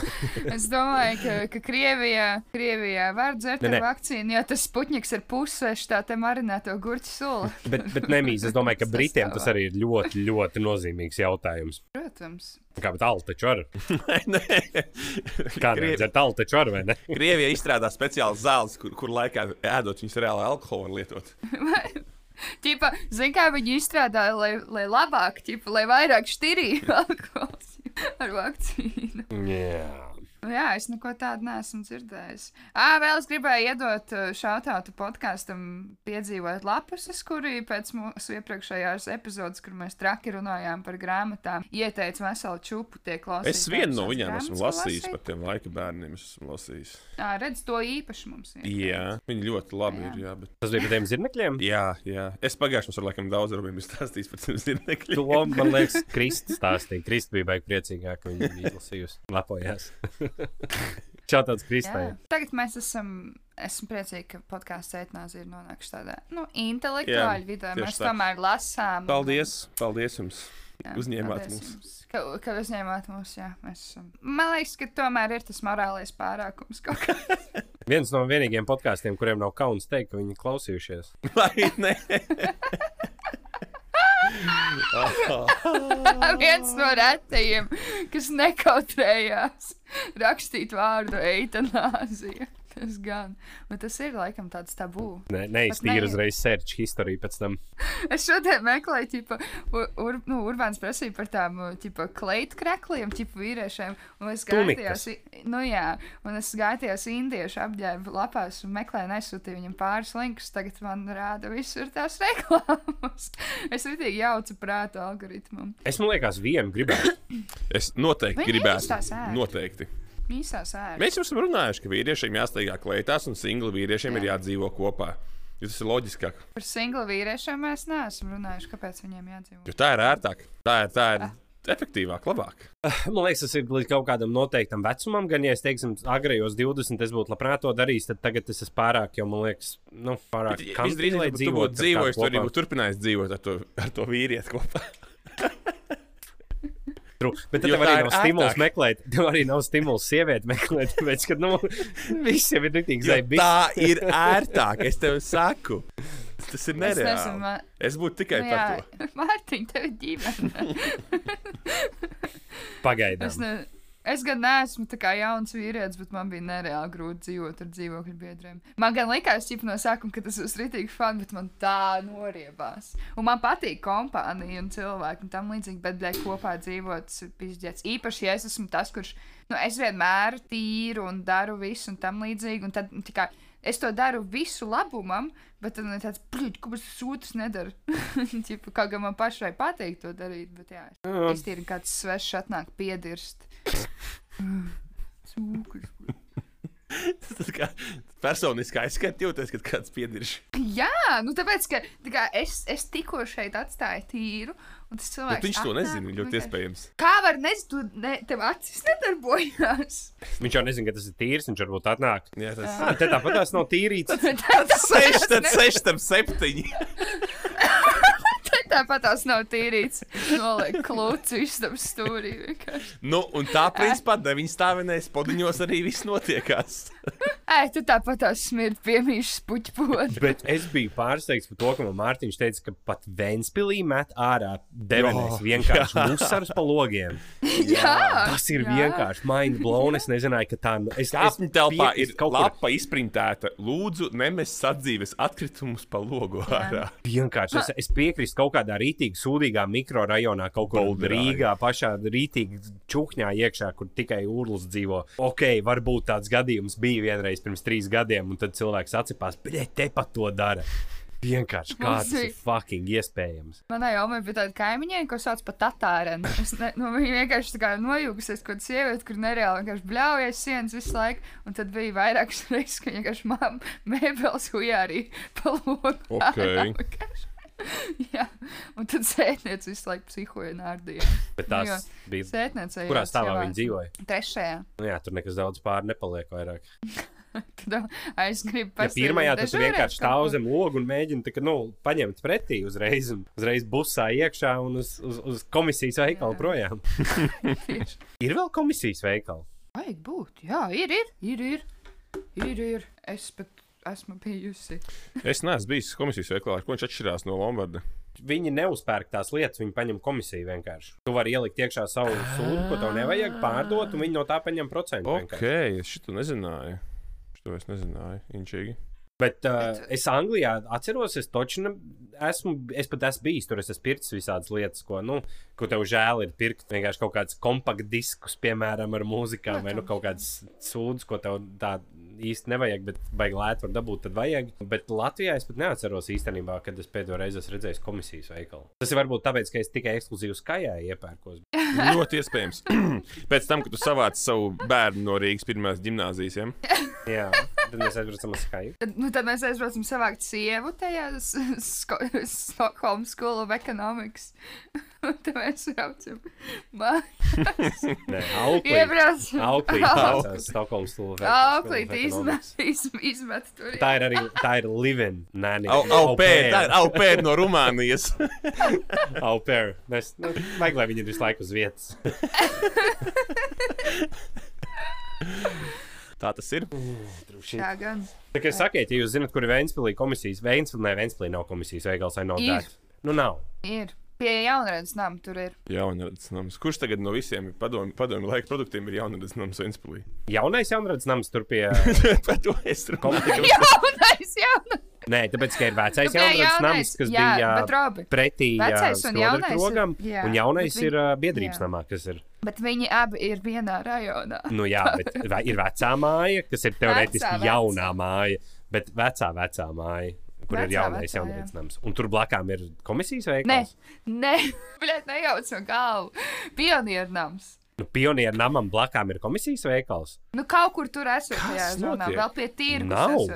Es domāju, ka, ka Krievijā, Krievijā var dzert Ne, ar ne. vakcīnu, jo tas sputņiks ir pusveš tā te marinēto gurķu sula. bet, bet nemīs, es domāju, ka Britiem tā tas arī ir ļoti, ļoti nozīmīgs jautājums. Protams. Kā bet tālu taču ar? Nē, Kā Krievi- nedzert tālu taču ar, vai ne? Krievija izstrādā speciāls zāles, kur, kur laikā ēdot viņas reāli alkoholu lietot. Ķipa, zin kā viņi izstrādāja, lai, lai labāk, ķipa, lai vairāk štirīja alkohols ar vakcīnu. Jā. Nu Jā, es neko tādu neesmu dzirdējis. Ā, vēl es gribēju iedot šādu podkāstam, piedzīvot lapuses, kuri pēc mūsu iepriekšējās epizodes, kur mēs traki runājām par grāmatām, ieteica veselu čupu tie klausītāji. Es vienu no viņiem esmu lasījis par tiem laika bērniem. Es esmu lasījis. Jā, redz, to īpaši mums ir. Jā, viņi ļoti labi Jā. ir. Jā, bet... Tas bija par tiem zirnekļiem. jā, jā. Es pagājušajā gadā, laikam, daudz rubiem stāstījis par tiem zirnekļiem. To, man liekas, Kristis stāstīja. Kristis bija baigi priecīgāk, ka viņa bija izlasījusi. Lepojās. Čau tāds Kristai. Jā. Tagad mēs esam. Esmu priecīga, ka podkāsts etnāzija ir nonākuši tādā nu, intelektuāļu vidē. Mēs tā. tomēr lasām. Paldies! Paldies jums! Jā, uzņēmāt mūs. jums, Ka, ka uzņēmāt mūs, jā. Mēs. Man liekas, ka tomēr ir tas morālais pārākums kaut kā. Viens no vienīgajiem podkāstiem, kuriem nav kauns teikt, ka viņi klausījušies. Vai ne? Viens no retajiem, kas nekautrējās rakstīt vārdu eitanāzija. Tas gan. Un tas ir laikam tāds tabū. Ne- uzreiz search historiju pēc tam. Es šodien meklēju, tipa, ur, nu, Urbāns prasīja par tām tipa, kleitu krekliem, tipa vīriešiem. Un es i- nu jā, un es tajās indiešu apģērbu lapās un meklēju, nesūtīju viņam pāris linkus. Tagad man rāda visur tās reklāmas. es ritīgi jaucu prātu algoritmam. Es man liekas, vienu gribētu. Es noteikti Viņa gribētu. Noteikti. Īsā sēra. Mēs jau esam runājuši, ka vīriešiem jāsteigā kleitās un singli vīriešiem ir jādzīvo kopā. Jo tas ir loģiskāk. Par singlu vīriešiem mēs neesam runājuši, kāpēc viņiem jādzīvo. Jo tā ir ērtāk. Tā ir, tā ir efektīvāk, labāk. Man liekas, tas ir līdz kaut kādam noteiktam vecumam. Gan, ja es teiksim, agrējos 20, es būtu labprāt to darījis, tad tagad es esmu pārāk, jo man liekas, nu, pārāk Ja Visdrīzāk, ja tu būtu dzīvojis, tu arī būtu turpinājis dzīvot ar to, ar to vīrieti kopā. True. Bet tad Jo tev tā arī ir nav stimuls meklēt, tev arī nav stimuls sievieti meklēt, tāpēc, ka, nu, visiem ir rītīgi zēbi. tā ir ērtāk, es tev saku. Tas ir Es nezinu, nereāli. man- Es būtu tikai Nu, par to. Mārtiņ, tev ir ģimene. Pagaidām. Es, ne, es gan neesmu tā kā jauns vīrietis, bet man bija nereāli grūti dzīvot ar dzīvokļu biedriem. Man gan likās, ķip, no sākuma, ka tas būs rītīgi fun, bet man tā noriebās. Un man patīk kompānija un cilvēki un tam līdzīgi, bet, blē, kopā dzīvot, tas ir pizdzēts. Īpaši, ja es esmu tas, kurš, nu, es vienmēr tīru un daru visu un tam līdzīgi, un tad, nu, tikai. Es to daru visu labumam, bet tad man ir tāds, plūķis, kāpēc tas otrs nedara. Kaut kā man pašai patīk to darīt, bet jā, es tīri kāds svešs atnāk piedirst. Sūkurs. Tas kā personiski aizskats jūties, kad kāds piedirž. Jā, nu tāpēc, ka tā kā, es, es tikko šeit atstāju tīru, un tas Bet viņš to atnāk nezina, un ļoti iespējams. Kā var nezinu, tu ne, tev acis nedarbojās? Viņš jau nezina, ka tas ir tīrs, viņš varbūt atnāk. Jā, tas Ah, te tāpat tās nav tīrīts. Tev tas Seši, tad seši, tad septiņi. Tāpat tās nav tīrīts. Noliek klūci visam stūrī vienkārši. Nu, un tā, principā, deviņas stāvenēs podiņos arī viss notiekās. Ej, tu tāpat tās smird piemīšas puķpodu. Bet es biju pārsteigts par to, ka man Mārtiņš teica, ka pat Vēnspilī met ārā devenēs vienkārši musarus pa logiem. Jā, Tas ir jā. vienkārši mind blown. Es nezināju, ka tā es, Kāpņu telpā pie- ir kaut kur lapa izprintēta. Lūdzu, nemes sadzīves atkritumus pa logu ārā. Vienkārši es, es piekrītu kaut kādā rītīgi sūdīgā mikrorajonā, kaut kur Boulderā, Rīgā, pašā rītīgi čūkņā iekšā, kur tikai urlis dzīvo. Ok, varbūt tāds gadījums bija vienreiz pirms trīs gadiem, un tad cilvēks atcerās, bet te pat to dara. Vienkārši kā Mums tas ir bija- fucking iespējams. Manai omai bija tāda kaimiņiene, ko sauc par tatārenu. Es ne, nu, viņa vienkārši tā kā nojūgusies, kaut kāda sieviete, kur nereāli vienkārši bļaujies sienas visu laiku. Un tad bija vairākas reizes, ka viņa vienkārši mēbeles hujā arī pa logu. Jā, un tad sētniece visu laiku psihoja nārdījā. Bet Nu, tās bija. Sētniece. Kurā stāvā viņi dzīvoja? Trešajā. Nu, jā, tur nekas daudz pāri nepaliek vairāk. Tad es gribu Ja pastāstīt. pirmajā tas dežūrēt vienkārši stāv zem logu un mēģina tā, nu, paņemt pretī uzreiz, uzreiz busā iekšā un uz, uz, uz komisijas veikalu Jā. projām. Ir vēl komisijas veikali. Vajag būt. Jā, ir, ir, ir, ir. ir, ir. Es pat esmu bijusi. Es neesmu bijis komisijas veikalā, ar ko viņš atšķirās no Lombarda. Viņi neuzpērk tās lietas, viņi paņem komisiju vienkārši. Tu vari ielikt iekšā savu sūdu, ko tev nevajag pārdot, un viņi no tā paņem procentu. Ok, es šito nezināju. Šito es nezināju. Inčīgi. Bet uh, es Anglijā atceros, es taču ne, esmu, es pat esmu bijis tur, es esmu pircis visādas lietas, ko, nu, ko tev žēl ir pirkt. Vienkārši kaut kādus kompaktu diskus, piemēram, ar mūzikām, vai nu, kaut kādas sūdzes, ko tev tā īsti nevajag, bet baigi lēti var dabūt, tad vajag. Bet Latvijā es pat neatceros īstenībā, kad es pēdējo reizi esmu redzējis komisijas veikalu. Tas ir varbūt tāpēc, ka es tikai ekskluzīvi skajā iepērkos. Ļoti iespējams. Pēc tam, kad tu savāci savu bērnu no Rīgas pirmās gimnāzijas, ja? Jā, tad mēs aizbraucam uz. Tad, nu, tad mēs aizbraucam savākt sievu tajā s- Sko- Stockholm School of Economics. Un tad mēs braucam. Man Nē, auklī. iebraucam. Auklī Stokholmas stūlē. Auklī izmet, izmet, izmet tur. Tā ir arī tā ir living. Nē, nē, au pair, tā ir au pair no Rumānijas. Au pair. Mēs, nu, vajag, lai viņi ir visu laiku uz vietas. Tā tas ir. Tā gan. Kā sakiet, ja jūs zināt, kur ir Vēnspilī komisijas, Vēnspilī, ne, Vēnspilī nav komisijas veikals, vai nav Ir. dēļ. Nu, nav. Ir. Pie jaunradas nama tur ir. Jaunradas nams. Kurš tagad no visiem padomu, padomu laika produktiem ir jaunradas nams Ventspilī? Jaunais jaunradas nams tur pie. Par to es runāju. Jaunais, jaunais. Nē, tāpēc, ka ir vecais Nu, jaunradas jaunais, nams, kas jā, bija pretī Vecais un jaunais viņi- ir uh, biedrības jā. namā, kas ir. Bet viņi abi ir vienā rajonā. Nu, jā, bet ir vecā māja, kas ir teorētiski Vecā, vecā. jaunā māja, bet vecā, vecā māja, kur Vecā, ir jaunais jā. nams. Un tur blakām ir komisijas Nē, veikals. nē, bļet, nejauc no galvu. Pionieru nams. Nu, pionieru namam blakām ir komisijas veikals. Nu, kaut kur tur esot Kas zonā, vēl pie tirgus.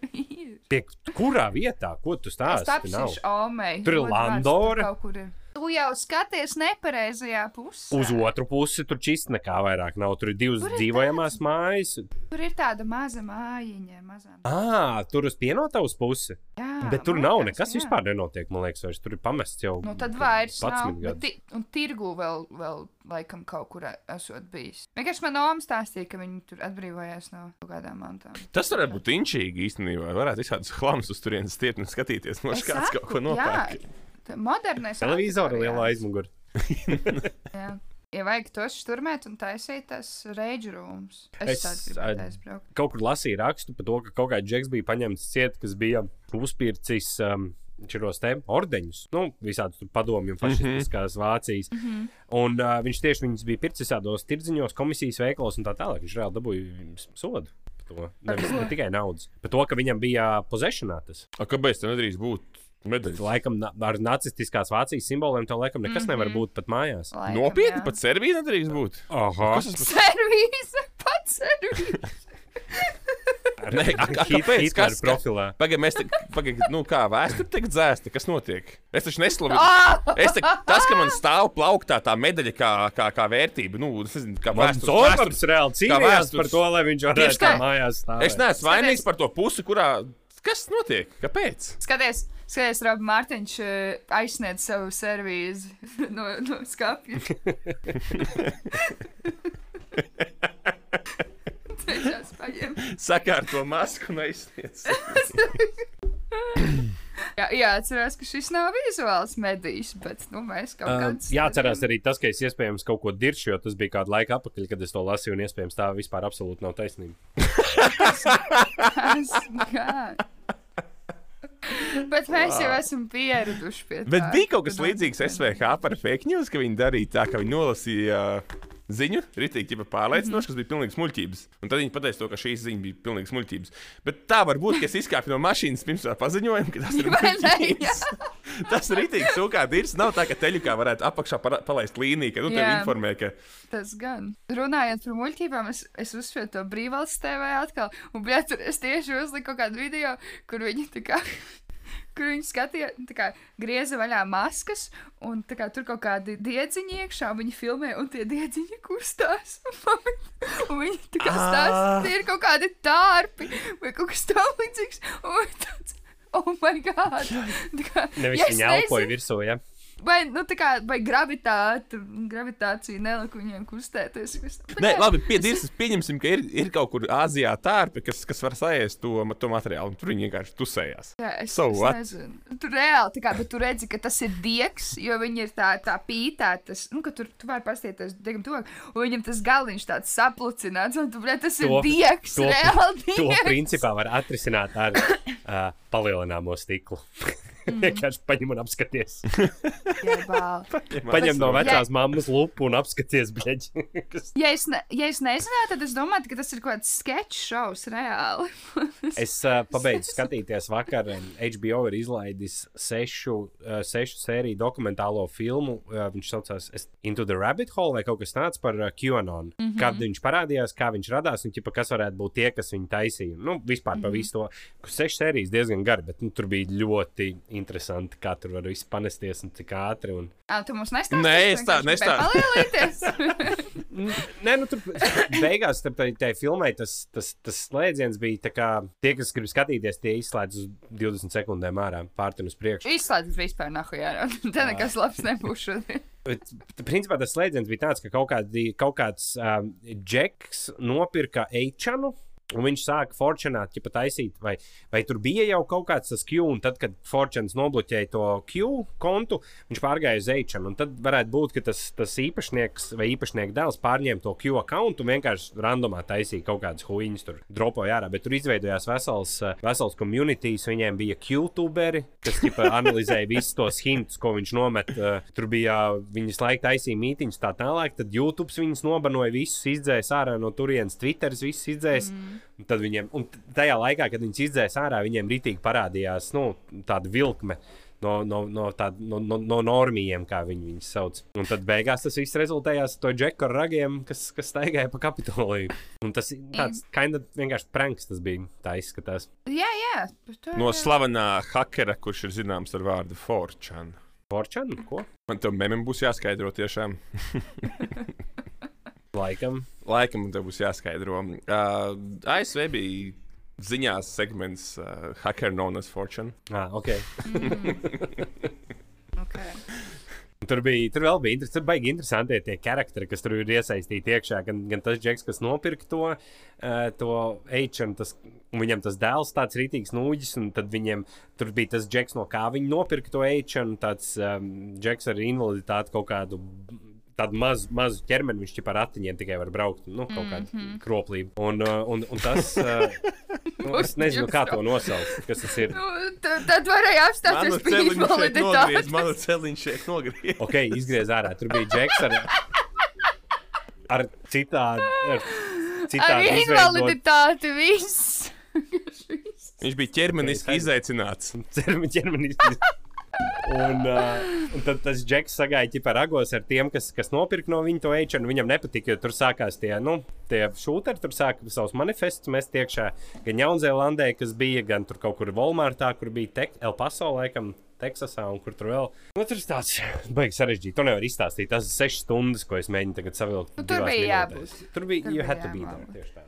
Pie kurā vietā, ko tu stāsti? Tur ir Landora. tur kaut kur ir. Tu jau skaties nepareizajā pusē. Uz otru pusi tur čist nekā vairāk nav. Tur ir divas Tur ir dzīvojamās mājas. Tur ir tāda maza mājiņa, mazā. Ah, tur uz pienotavas pusi. Jā, Bet tur nav liekas, nekas jā. vispār nenotiek. Man liekas, vairs tur ir pamests jau. Nu, tad vairs nav. 11 Bet gadus. ti- Un tirgu vēl, vēl laikam kaut kur esot bijis. Vienkārši man oma stāstīja, ka viņi tur atbrīvojās no kaut kādām mantām. Tas varētu būt inčīgi īstenībā. Varētu visādus chlamus uz turienes stiet un skatīties, no kāds kaut ko nopērk. jā. Modernais. Televizoru lielā aizmugurē. Jā. Ja vajag to šturmēt un taisīt tas rage rooms. Es, Es, aizbraukt. Kaut kur lasīju rakstu par to, ka kaut kāds džeks bija paņemts ciet, kas bija uzpircis. Um, Šos te ordeņus, nu, visādus tur padomju un fašistiskās Vācijas. Mm -hmm. Un uh, viņš tieši viņus bija pircis visādos tirdziņos, komisijas veikalos un tā tālāk. Viņš reāli dabūja sodu. Nevis, ne tikai naudas. Par to, ka viņam bija possessionā tas. A, kāpēc tā nedrīkst būt medaļas? Laikam na- ar nacistiskās Vācijas simboliem tev laikam nekas mm -hmm. nevar būt pat mājās. Laikam, Nopietni, jā. pat Serbija nedrīkst būt. Aha, Kas tas par Servīze, pats servīze. Nē, kāpēc? Kas- profilā. Pagaidiet, mēs te, pagaid, nu kā vēsture tiek dzēsta, kas notiek? Es taču neslavu. Ah! Es te, tas, ka man stāv plauktā tā medaļa kā, kā, kā vērtība, nu, es nezinu, kā Mans vēstures- Zorbaps reāli cīnījās par to, lai viņš varētu tā. mājās stāvēt. Es neesmu vainīgs par to pusi, kurā. Kas notiek? Kāpēc? Skaties, skaties, Robi Mārtiņš eh, aizsniedz savu servīzi no, no skapja. Sakārto masku un aizsniedz. Jā, jāatcerās, ka šis nav vizuāls medijs, bet nu, mēs kaut Um, kādā jāatcerās arī tas, ka es iespējams kaut ko diršu, jo tas bija kādu laiku atpakaļ, kad es to lasīju, un iespējams tā vispār absolūti nav taisnība. kādā. Bet mēs jau esam pieraduši pie tā. Bet bija kaut kas ka līdzīgs. SVH par fake news, ka viņi darīja tā, ka viņi nolasīja uh, ziņu, ritīgi jau pārliecinoši, kas bija pilnīgi muļķības. Un tad viņi pateica, to, ka šīs ziņas bija pilnīgi muļķības. Bet tā var būt, ka es izkāpu no mašīnas pirms tā paziņojuma, ka tas ir muļķības. Tas ir rītīgi sūkā dirts. Nav tā, ka teļukā varētu apakšā palaist līniju, ka nu tev Jā. informē, ka Tas gan. Runājot par muļķībām, es, es uzsvēru to brīvvalsts TV atkal. Un, bļā, tur es tieši uzliku kaut kādu video, kur viņi tā kā. Kur viņi skatījās, tā kā grieza vaļā maskas, un kā tur kaut kādi diedziņi iekšā, un viņi filmē, un tie diedziņi kustās. Un viņi tā kā stāsta, Ah. tie ir kaut kādi tārpi vai kaut kas tamlīdzīgs. Oh, my God! Nevis ja es viņa elpoja virsū, ja? Vai, nu, tā kā, vai gravitāte, gravitācija nelika viņiem kustēties. Bet Nē, labi, piedīsim, pieņemsim, ka ir, ir kaut kur Āzijā tārpi, kas, kas var saēst to, to materiālu. un Tur viņi vienkārši tusējās. Jā, es, So es nezinu. Tur reāli, tā kā, bet tu redzi, ka tas ir diegs, jo viņi ir tā, tā pītētas, nu, ka tur tu vari pastīties diegam to, un viņam tas galiņš tāds saplucināts, un tu, bļa, tas ir To- diegs, to- reāli To diegs. principā var atrisināt ar uh, palielināmo stiklu. Mhm. Vienkārši paņem un apskaties. Paņem no vecās mammas lupu un apskaties, bļaģi. Ja es, ne, ja es nezinātu, tad es domāju, ka tas ir kaut kāds sketch šovs reāli. Es uh, pabeidzu skatīties vakar. HBO ir izlaidis sešu, uh, sešu sēriju dokumentālo filmu. Uh, viņš saucās Into the Rabbit Hole vai kaut kas tāds par uh, QAnon. Mm -hmm. Kad viņš parādījās, kā viņš radās un ķipa, kas varētu būt tie, kas viņu taisīja. Nu, vispār mm -hmm. pa visu to. Sešu sērijas diezgan gari, bet nu, tur bija ļoti interesanti, kā tur var viss panesties un cik ātri. Un... Ā, tu mums nestāstīsi? Nē, es tā- vienkārši gribēji Palielīties. Nē, nu tur beigās tam tai, filmai tas, tas, tas slēdziens bija tā kā tie, kas grib skatīties, tie izslēdz uz 20 sekundēm ārā, pārtun uz priekšu. Izslēdz vispār nahu jārā. Te nekas labs nebūs šodien. Bet, principā tas slēdziens bija tāds, ka kaut, kādi, kaut kāds um, džeks nopirka eičanu. Un viņš sāka Fortunā ķipa taisīt, vai, vai tur bija jau kaut kāds tas Q, un tad, kad Fortuns nobloķēja to Q kontu, viņš pārgāja uz Eicham. Un tad varētu būt, ka tas, tas īpašnieks vai īpašnieka dēls pārņēma to Q kontu un vienkārši randomā taisīja kaut kādas huīņas, tur dropoja ārā. Bet tur izveidojās vesels, eh, vesels communities, viņiem bija Q-tuberi, kas ķipa, analizēja visus tos hintus, ko viņš nomet. eh, Tur bija viņas laika taisīja mītīņas tā tālāk, tad YouTube viņas nobanoja, visus izdzēs ārā no turienes, Twitter visus izdzēs. Mm. Un Tad viņiem, un tajā laikā, kad viņas izdzēs ārā, viņiem ritīgi parādījās nu, tāda vilkme. No, no, no, tād, no, no, no normiem, kā viņi viņus sauc. Un tad beigās tas viss rezultējās ar to džeku ar ragiem, kas, kas staigāja pa kapitoliju. Un tas ir tāds kind of vienkārši pranks, tas bija tā izskatās. Jā, jā. to No slavenā hakera, kurš ir zināms ar vārdu Forčan. Porčan, ko? Man tam memam būs jāskaidro tiešām. Laikam. Mm. Laikam te būs jāskaidro. Uh, ASV bija ziņās segments uh, Hacker Known as Fortune. Ah, okay. Okay. Tur bija, tur vēl bija inter- tur baigi interesanti tie charakteri, kas tur ir iesaistīti iekšā. Gan, gan tas džeks, kas nopirka to, uh, to H, un, tas, viņam tas dēls tāds rītīgs nūģis, un tad viņiem tur bija tas džeks, no kā viņi nopirka to H, un tāds um, džeks ar invaliditāti kaut kādu. Tādu mazu, mazu ķermeni viņš jau ar ratiņiem tikai var braukt. Nu, kaut kāda mm -hmm. kroplība. Un, uh, un, un tas. Uh, nu, es nezinu, kā to nosaukt. Kas tas ir? Nu, tad, varēja apstāties pie invaliditātes. Manu celiņu šeit nogriez. Ok, izgriez ārā. Tur bija džeks ar, ar citādu. Ar Ar citādi izveidot- invaliditāti viss. Viņš bija ķermeniski Ok, izaicināts. ķerme- ķermenis. Un, uh, un tad tas džeks sagāja ķipā ragos ar tiem, kas, kas nopirka no viņa to eiču. Viņam nepatika, jo tur sākās tie, nu, tie šūteri, tur sāka savus manifestus mest iekšā. Gan Jaunzēlandē, kas bija, gan tur kaut kur Volmārtā, kur bija Tek El Paso, laikam, Teksasā un kur tur vēl. Nu, tur ir tāds baigs sarežģīts. To nevar izstāstīt. Tas ir sešas stundas, ko es mēģinu tagad savilkt. Nu, tur bija jābūt. Tur bija, Tur bija jābūt. Tieši tā.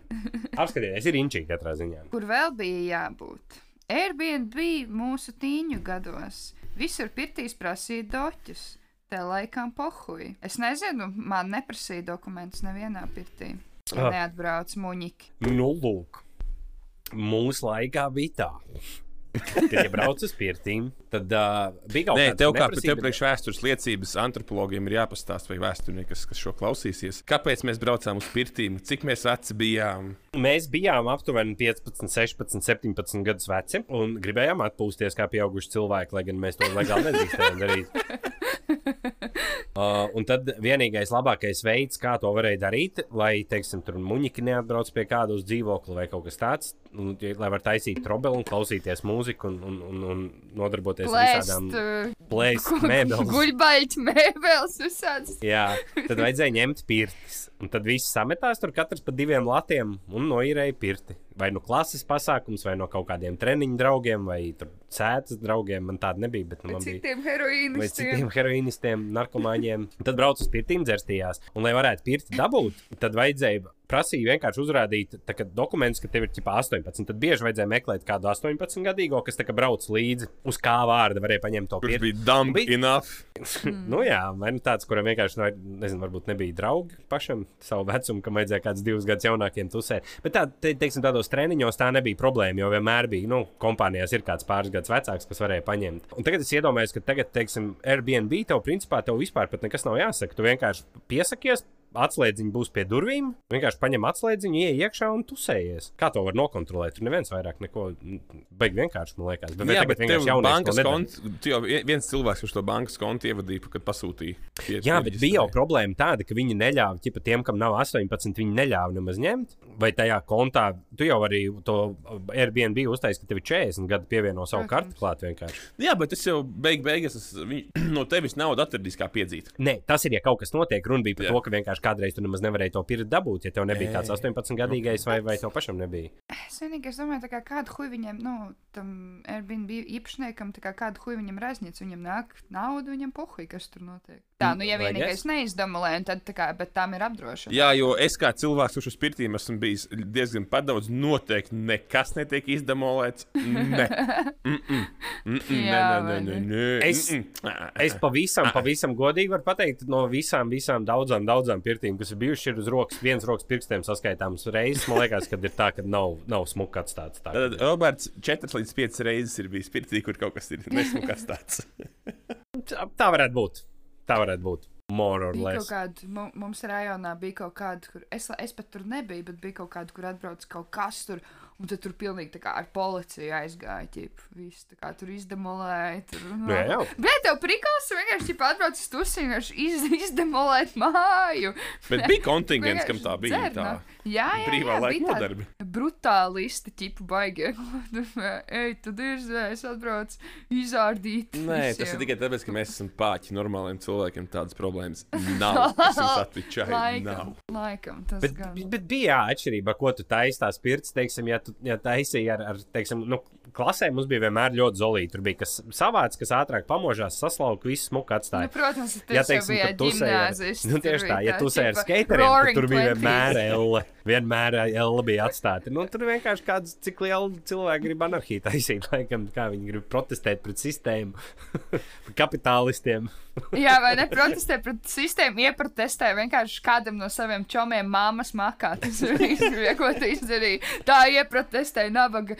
Apskatieties, ir inčīgi katrā ziņā. Kur vēl bija jābūt? Airbnb mūsu tīņu gados. Visur pirtīs prasīja doķus. Te laikam pohuji. Es nezinu, man neprasīja dokumentus nevienā pirtī. Ah. Neatbrauc muņiki. Nu, lūk, mūsu laikā bija tā. Kad iebrauc uz pirtīm, tad uh, bija kaut Nē, kāda tev kā tev priekš vēstures liecības antropologiem ir jāpastāsta, vai vēsturnieki, kas, kas šo klausīsies. Kāpēc mēs braucām uz pirtīm? Cik mēs veci bijām? Mēs bijām aptuveni 15, 16, 17 gadus veci un gribējām atpūsties kā pieauguši cilvēki, lai gan mēs to legāli nedrīkstējām darīt. Uh, un tad vienīgais labākais veids, kā to varēja darīt, lai, teiksim, tur muņķi neatbrauc pie kāda uz dzīvokli vai kaut kas tāds, un, lai var taisīt trobeli un klausīties mūziku un, un, un, un nodarboties ar Plēst, visādām uh, plēst mēbeles. Guļbaļķi, mēbeles, visādas. Jā, tad vajadzēja ņemt pirtis. Un tad viss sametās tur katrs pa diviem latiem un noīrēja pirti. Vai no klases pasākums, vai no kaut kādiem treniņu draugiem, vai sēdes draugiem. Man tāda nebija, bet nu, man bija. Citiem Vai heroīnistiem. citiem heroīnistiem, narkomāņiem. Un Tad braucu uz pirtīm, dzerstījās. Un, lai varētu pirti dabūt, tad vajadzēja prasīja vienkārši uzrādīt tā, dokumentus, ka tev ir ķipā 18. Tad bieži vajadzēja meklēt kādu 18 gadīgo, kas tā brauc līdzi uz kā vārda, varēja paņemt to Kurš pirti. bija dumb Bija- enough? Nu, jā, vai nu tāds, kuram vienkārši, nu, nezinu, varbūt nebija draugi pašam savu vecumu, kam vajadzēja kāds divus gadus jaunākiem tusēt. Bet tā, te, teiksim, tādos treniņos tā nebija problēma, jo vienmēr bija, nu, kompānijās ir kāds pāris gadus vecāks, kas varēja paņemt. Un tagad es iedomājos, ka tagad, teiksim, Airbnb tev principā tev vispār pat nekas nav jāsaka. Tu vienkārši piesakies. Atslēdziņa būs pie durvīm. Vienkārši paņem atslēdziņu, ienāk iekšā un tusējies. Kā to var nokontrolēt? Tur neviens vairāk neko beigas vienkārši, man liekas. Bet, Jā, bet tev to bankas tu jau vie- viens cilvēks, kurš to bankas kontu ievadīja, kad pasūtīja. Tie- Jā, bet bija jau problēma tāda, ka viņi neļāva, ja tiem, kam nav 18, viņi neļāva nemaz ņemt. Vai tajā kontā, tu jau arī to Airbnb uztaisīji, ka tev ir 40 gadi pievieno savu kartu klāt vienkārši. Jā, bet tas jau beig beigās no tevis naudu atradīs, kā piedzīt. Nē, tas ir, ja kaut kas notiek. Runa bija par Jā. to, ka vienkārši kādreiz tu nemaz nevarēji to pirkt dabūt, ja tev nebija Jā, tāds jā. 18 gadīgais vai, vai tev pašam nebija. Es vienīgi es domāju, kā kādu huju viņam, nu, tam Airbnb īpašniekam, tā kā kādu huju viņam raizniec, viņam nāk naudu, viņam pohuj, kas tur notiek. Tā, nu, ja vienīgais neizdomālē, tad tā kā, bet tam ir apdrošināšana. Jā, jo es kā cilvēks, kurš uz pirtīm esmu bijis diezgan padaudz, noteikti nekas netiek izdemolēts. Nē, mm -mm. Mm -mm. nē, Jā, nē, nē, ne? nē. Es- Mm -mm. Es pavisam, pavisam godīgi varu pateikt, no visām, visām daudzām, daudzām pirtīm, kas ir bijušas, ir uz rokas, viens rokas pirkstiem saskaitāms reizes. Man liekas, ka ir tā, ka nav, nav smuka atstāts. Tā. Tad Roberts 4 līdz 5 reizes ir bijis pirtī, kur kaut kas ir nesmukas tāds. Tā tā varētu būt. Tā varētu būt. More or Bija less. kāda, mu- mums rajonā bija kaut kāda, kur es, es pat tur nebiju, bet bija kaut kāda, kur atbrauc kaut kas tur, un tad tur pilnīgi tā kā ar policiju aizgāja, ķip, viss tā kā tur izdemolēja. Tur, Nu, jā, jau. Bet tev prikals vienkārši atbrauc uz tusi, vienkārši iz, izdemolēt māju. Bet bija kontingents, kam tā bija. Dzer, Tā. no. Jā, jā, Brīvā jā, laika nodarbi. Brutālisti, tipu baigi. Ej, tu dirzē, es atbraucu izārdīt. Nē, tas ir visiem. tikai tāpēc, ka mēs esam pāķi normāliem cilvēkiem. Tādas problēmas nav. Es jums atvičāju, nav. Laikam, laikam, tas Bet, gan. bet bija jā, atšķirība, ko tu taisīji tās pirts. Teiksim, ja tu ja taisīji ar, ar teiksim, nu, klasē, mums bija vienmēr ļoti zolīti. Tur bija kas savāds, kas ātrāk pamožās, saslauka, viss smuka atstāja. Nu, protams, tas Ja teiksim, bija ģimnāzists. Nu, tieši tā, ja tu sēji ar skateriem, tad tur bija vienmēr L. Vienmēr L bija atstāta. Nu, tur vienkārši kāds, cik liela cilvēka grib anarhiju taisīt, laikam, kā viņi grib protestēt pret sistēmu, kapitālistiem. Jā, vai ne protestē pret sistēmu, ieprotestē vienkārši kādam no saviem čomiem māmas makā. Tas ir viss, ko tu izdarīji. Tā ieprotestē nabaga,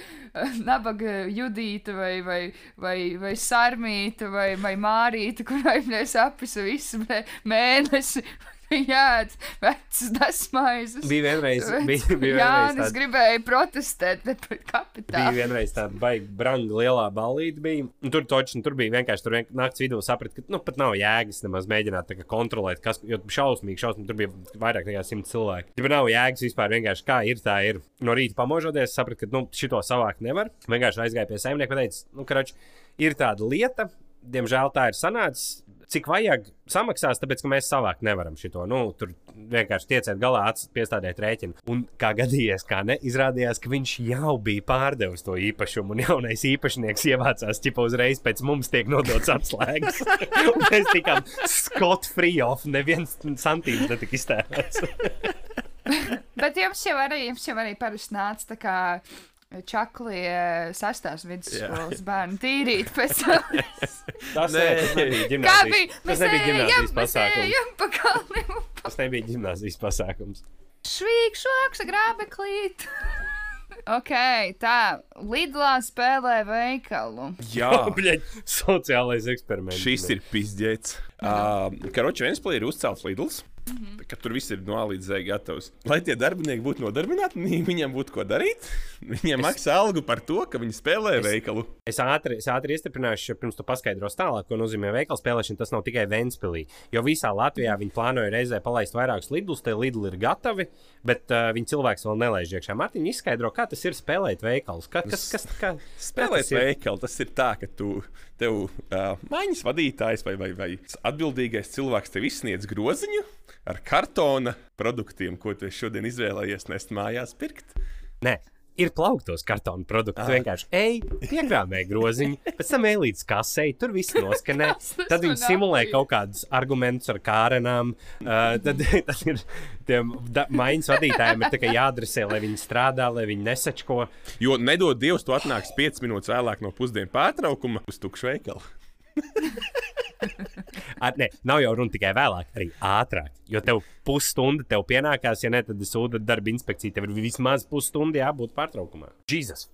nabaga judīta vai, vai, vai, vai sarmīta vai, vai mārīta, kurai mēs apisa visu mē- mēnesi. Jā, vecas desmaizes. Bija vienreiz, bija, bija Jā, vienreiz es tāda- gribēju protestēt pret Bija kapitālu. vienreiz tāda baigta branga lielā balīte. Bija. Un Tur točni, tur bija vienkārši tur vien, naktas vidū saprast, ka nu, pat nav jēgas nemaz mēģināt tā kā kontrolēt, kas jo šausmīgi, šausmīgi tur bija vairāk nekā simt cilvēku. Tur nav jēgas vispār vienkārši kā ir, tā ir. No rīta pamožoties, sapratu, ka nu, šito savākt nevar. Vienkārši aizgāju pie saimnieka un teicu, nu, ka ir tāda lieta, diemžēl tā ir sanācis. Cik vajag samaksās, tāpēc ka mēs savākt nevaram šo. Nu, tur vienkārši tieciet galā, piestādēt rēķinu. Un kā gadījies, kā ne, izrādījās, ka viņš jau bija pārdevis to īpašumu, un jaunais īpašnieks ievācās ķipa uzreiz pēc mums tiek nodots atslēgas. Mēs tikām Scott free off, neviens santīms netika iztērēts. Bet jums jau arī, jums jau arī parasti nāca tā kā čakli eh, sastās vidusskolas bērnu tīrīt pēc tam. Tas Nē. ne, nebija ģimnāzijas, tas nebija ģimnāzijas mēs pasākums. ejam pa kalniem. Tas nebija ģimnāzijas pasākums. Švīk, švāks, grābeklīt. ok, tā. Lidlā spēlē veikalu. Jā, Bļaļ, sociālais eksperiments. šis ir pizdzēts. Uh, Karoči Vēnspēlī ir uzcelts Lidls. Ka tur viss ir no A līdz Z gatavs. Lai tie darbinieki būtu nodarbināti, viņiem būtu ko darīt. Viņiem maksā algu par to, ka viņi spēlē es... veikalu. Es ātri, es ātri iestiprināšu, pirms tu paskaidros tālāk, ko nozīmē veikala spēlēšana. Tas nav tikai Vēnspīlī. Jo visā Latvijā viņi plānoja reizē palaist vairākus lidus, te lidli ir gatavi, bet uh, viņi cilvēks vēl nelaiž iekšā. Mārtiņa izskaidro, kā tas ir spēlēt veikalus. Kā, kas, kas, kā, Spēlēt ir? veikalu, tas ir tā, ka tu, tev uh, maiņas vadītājs vai, vai, vai atbildīgais cilvēks tev izsniedz groziņu ar kartona produktiem, ko tu šodien izvēlējies nest mājās pirkt. Nē. Ir plauktos kartonu produkti. Tu vienkārši ej, piekrāmē groziņu, pēc tam ej līdz kasei, tur viss noskanē. Tad viņi simulē kaut kādus argumentus ar kārenām. Uh, tad tas ir tiem maiņas vadītājiem ir jāadresē, lai viņi strādā, lai viņi nesačko. Jo nedod Dievs, tu atnāksi 5 minūtes vēlāk no pusdienu pārtraukuma uz tukšu veikalu. Ar, ne, nav jau runa tikai vēlāk, arī ātrāk. Jo tev pusstunda tev pienākās, ja ne, tad sūta darba inspekcija. Tev ir vismaz pusstunda jābūt pārtraukumā. Jesus!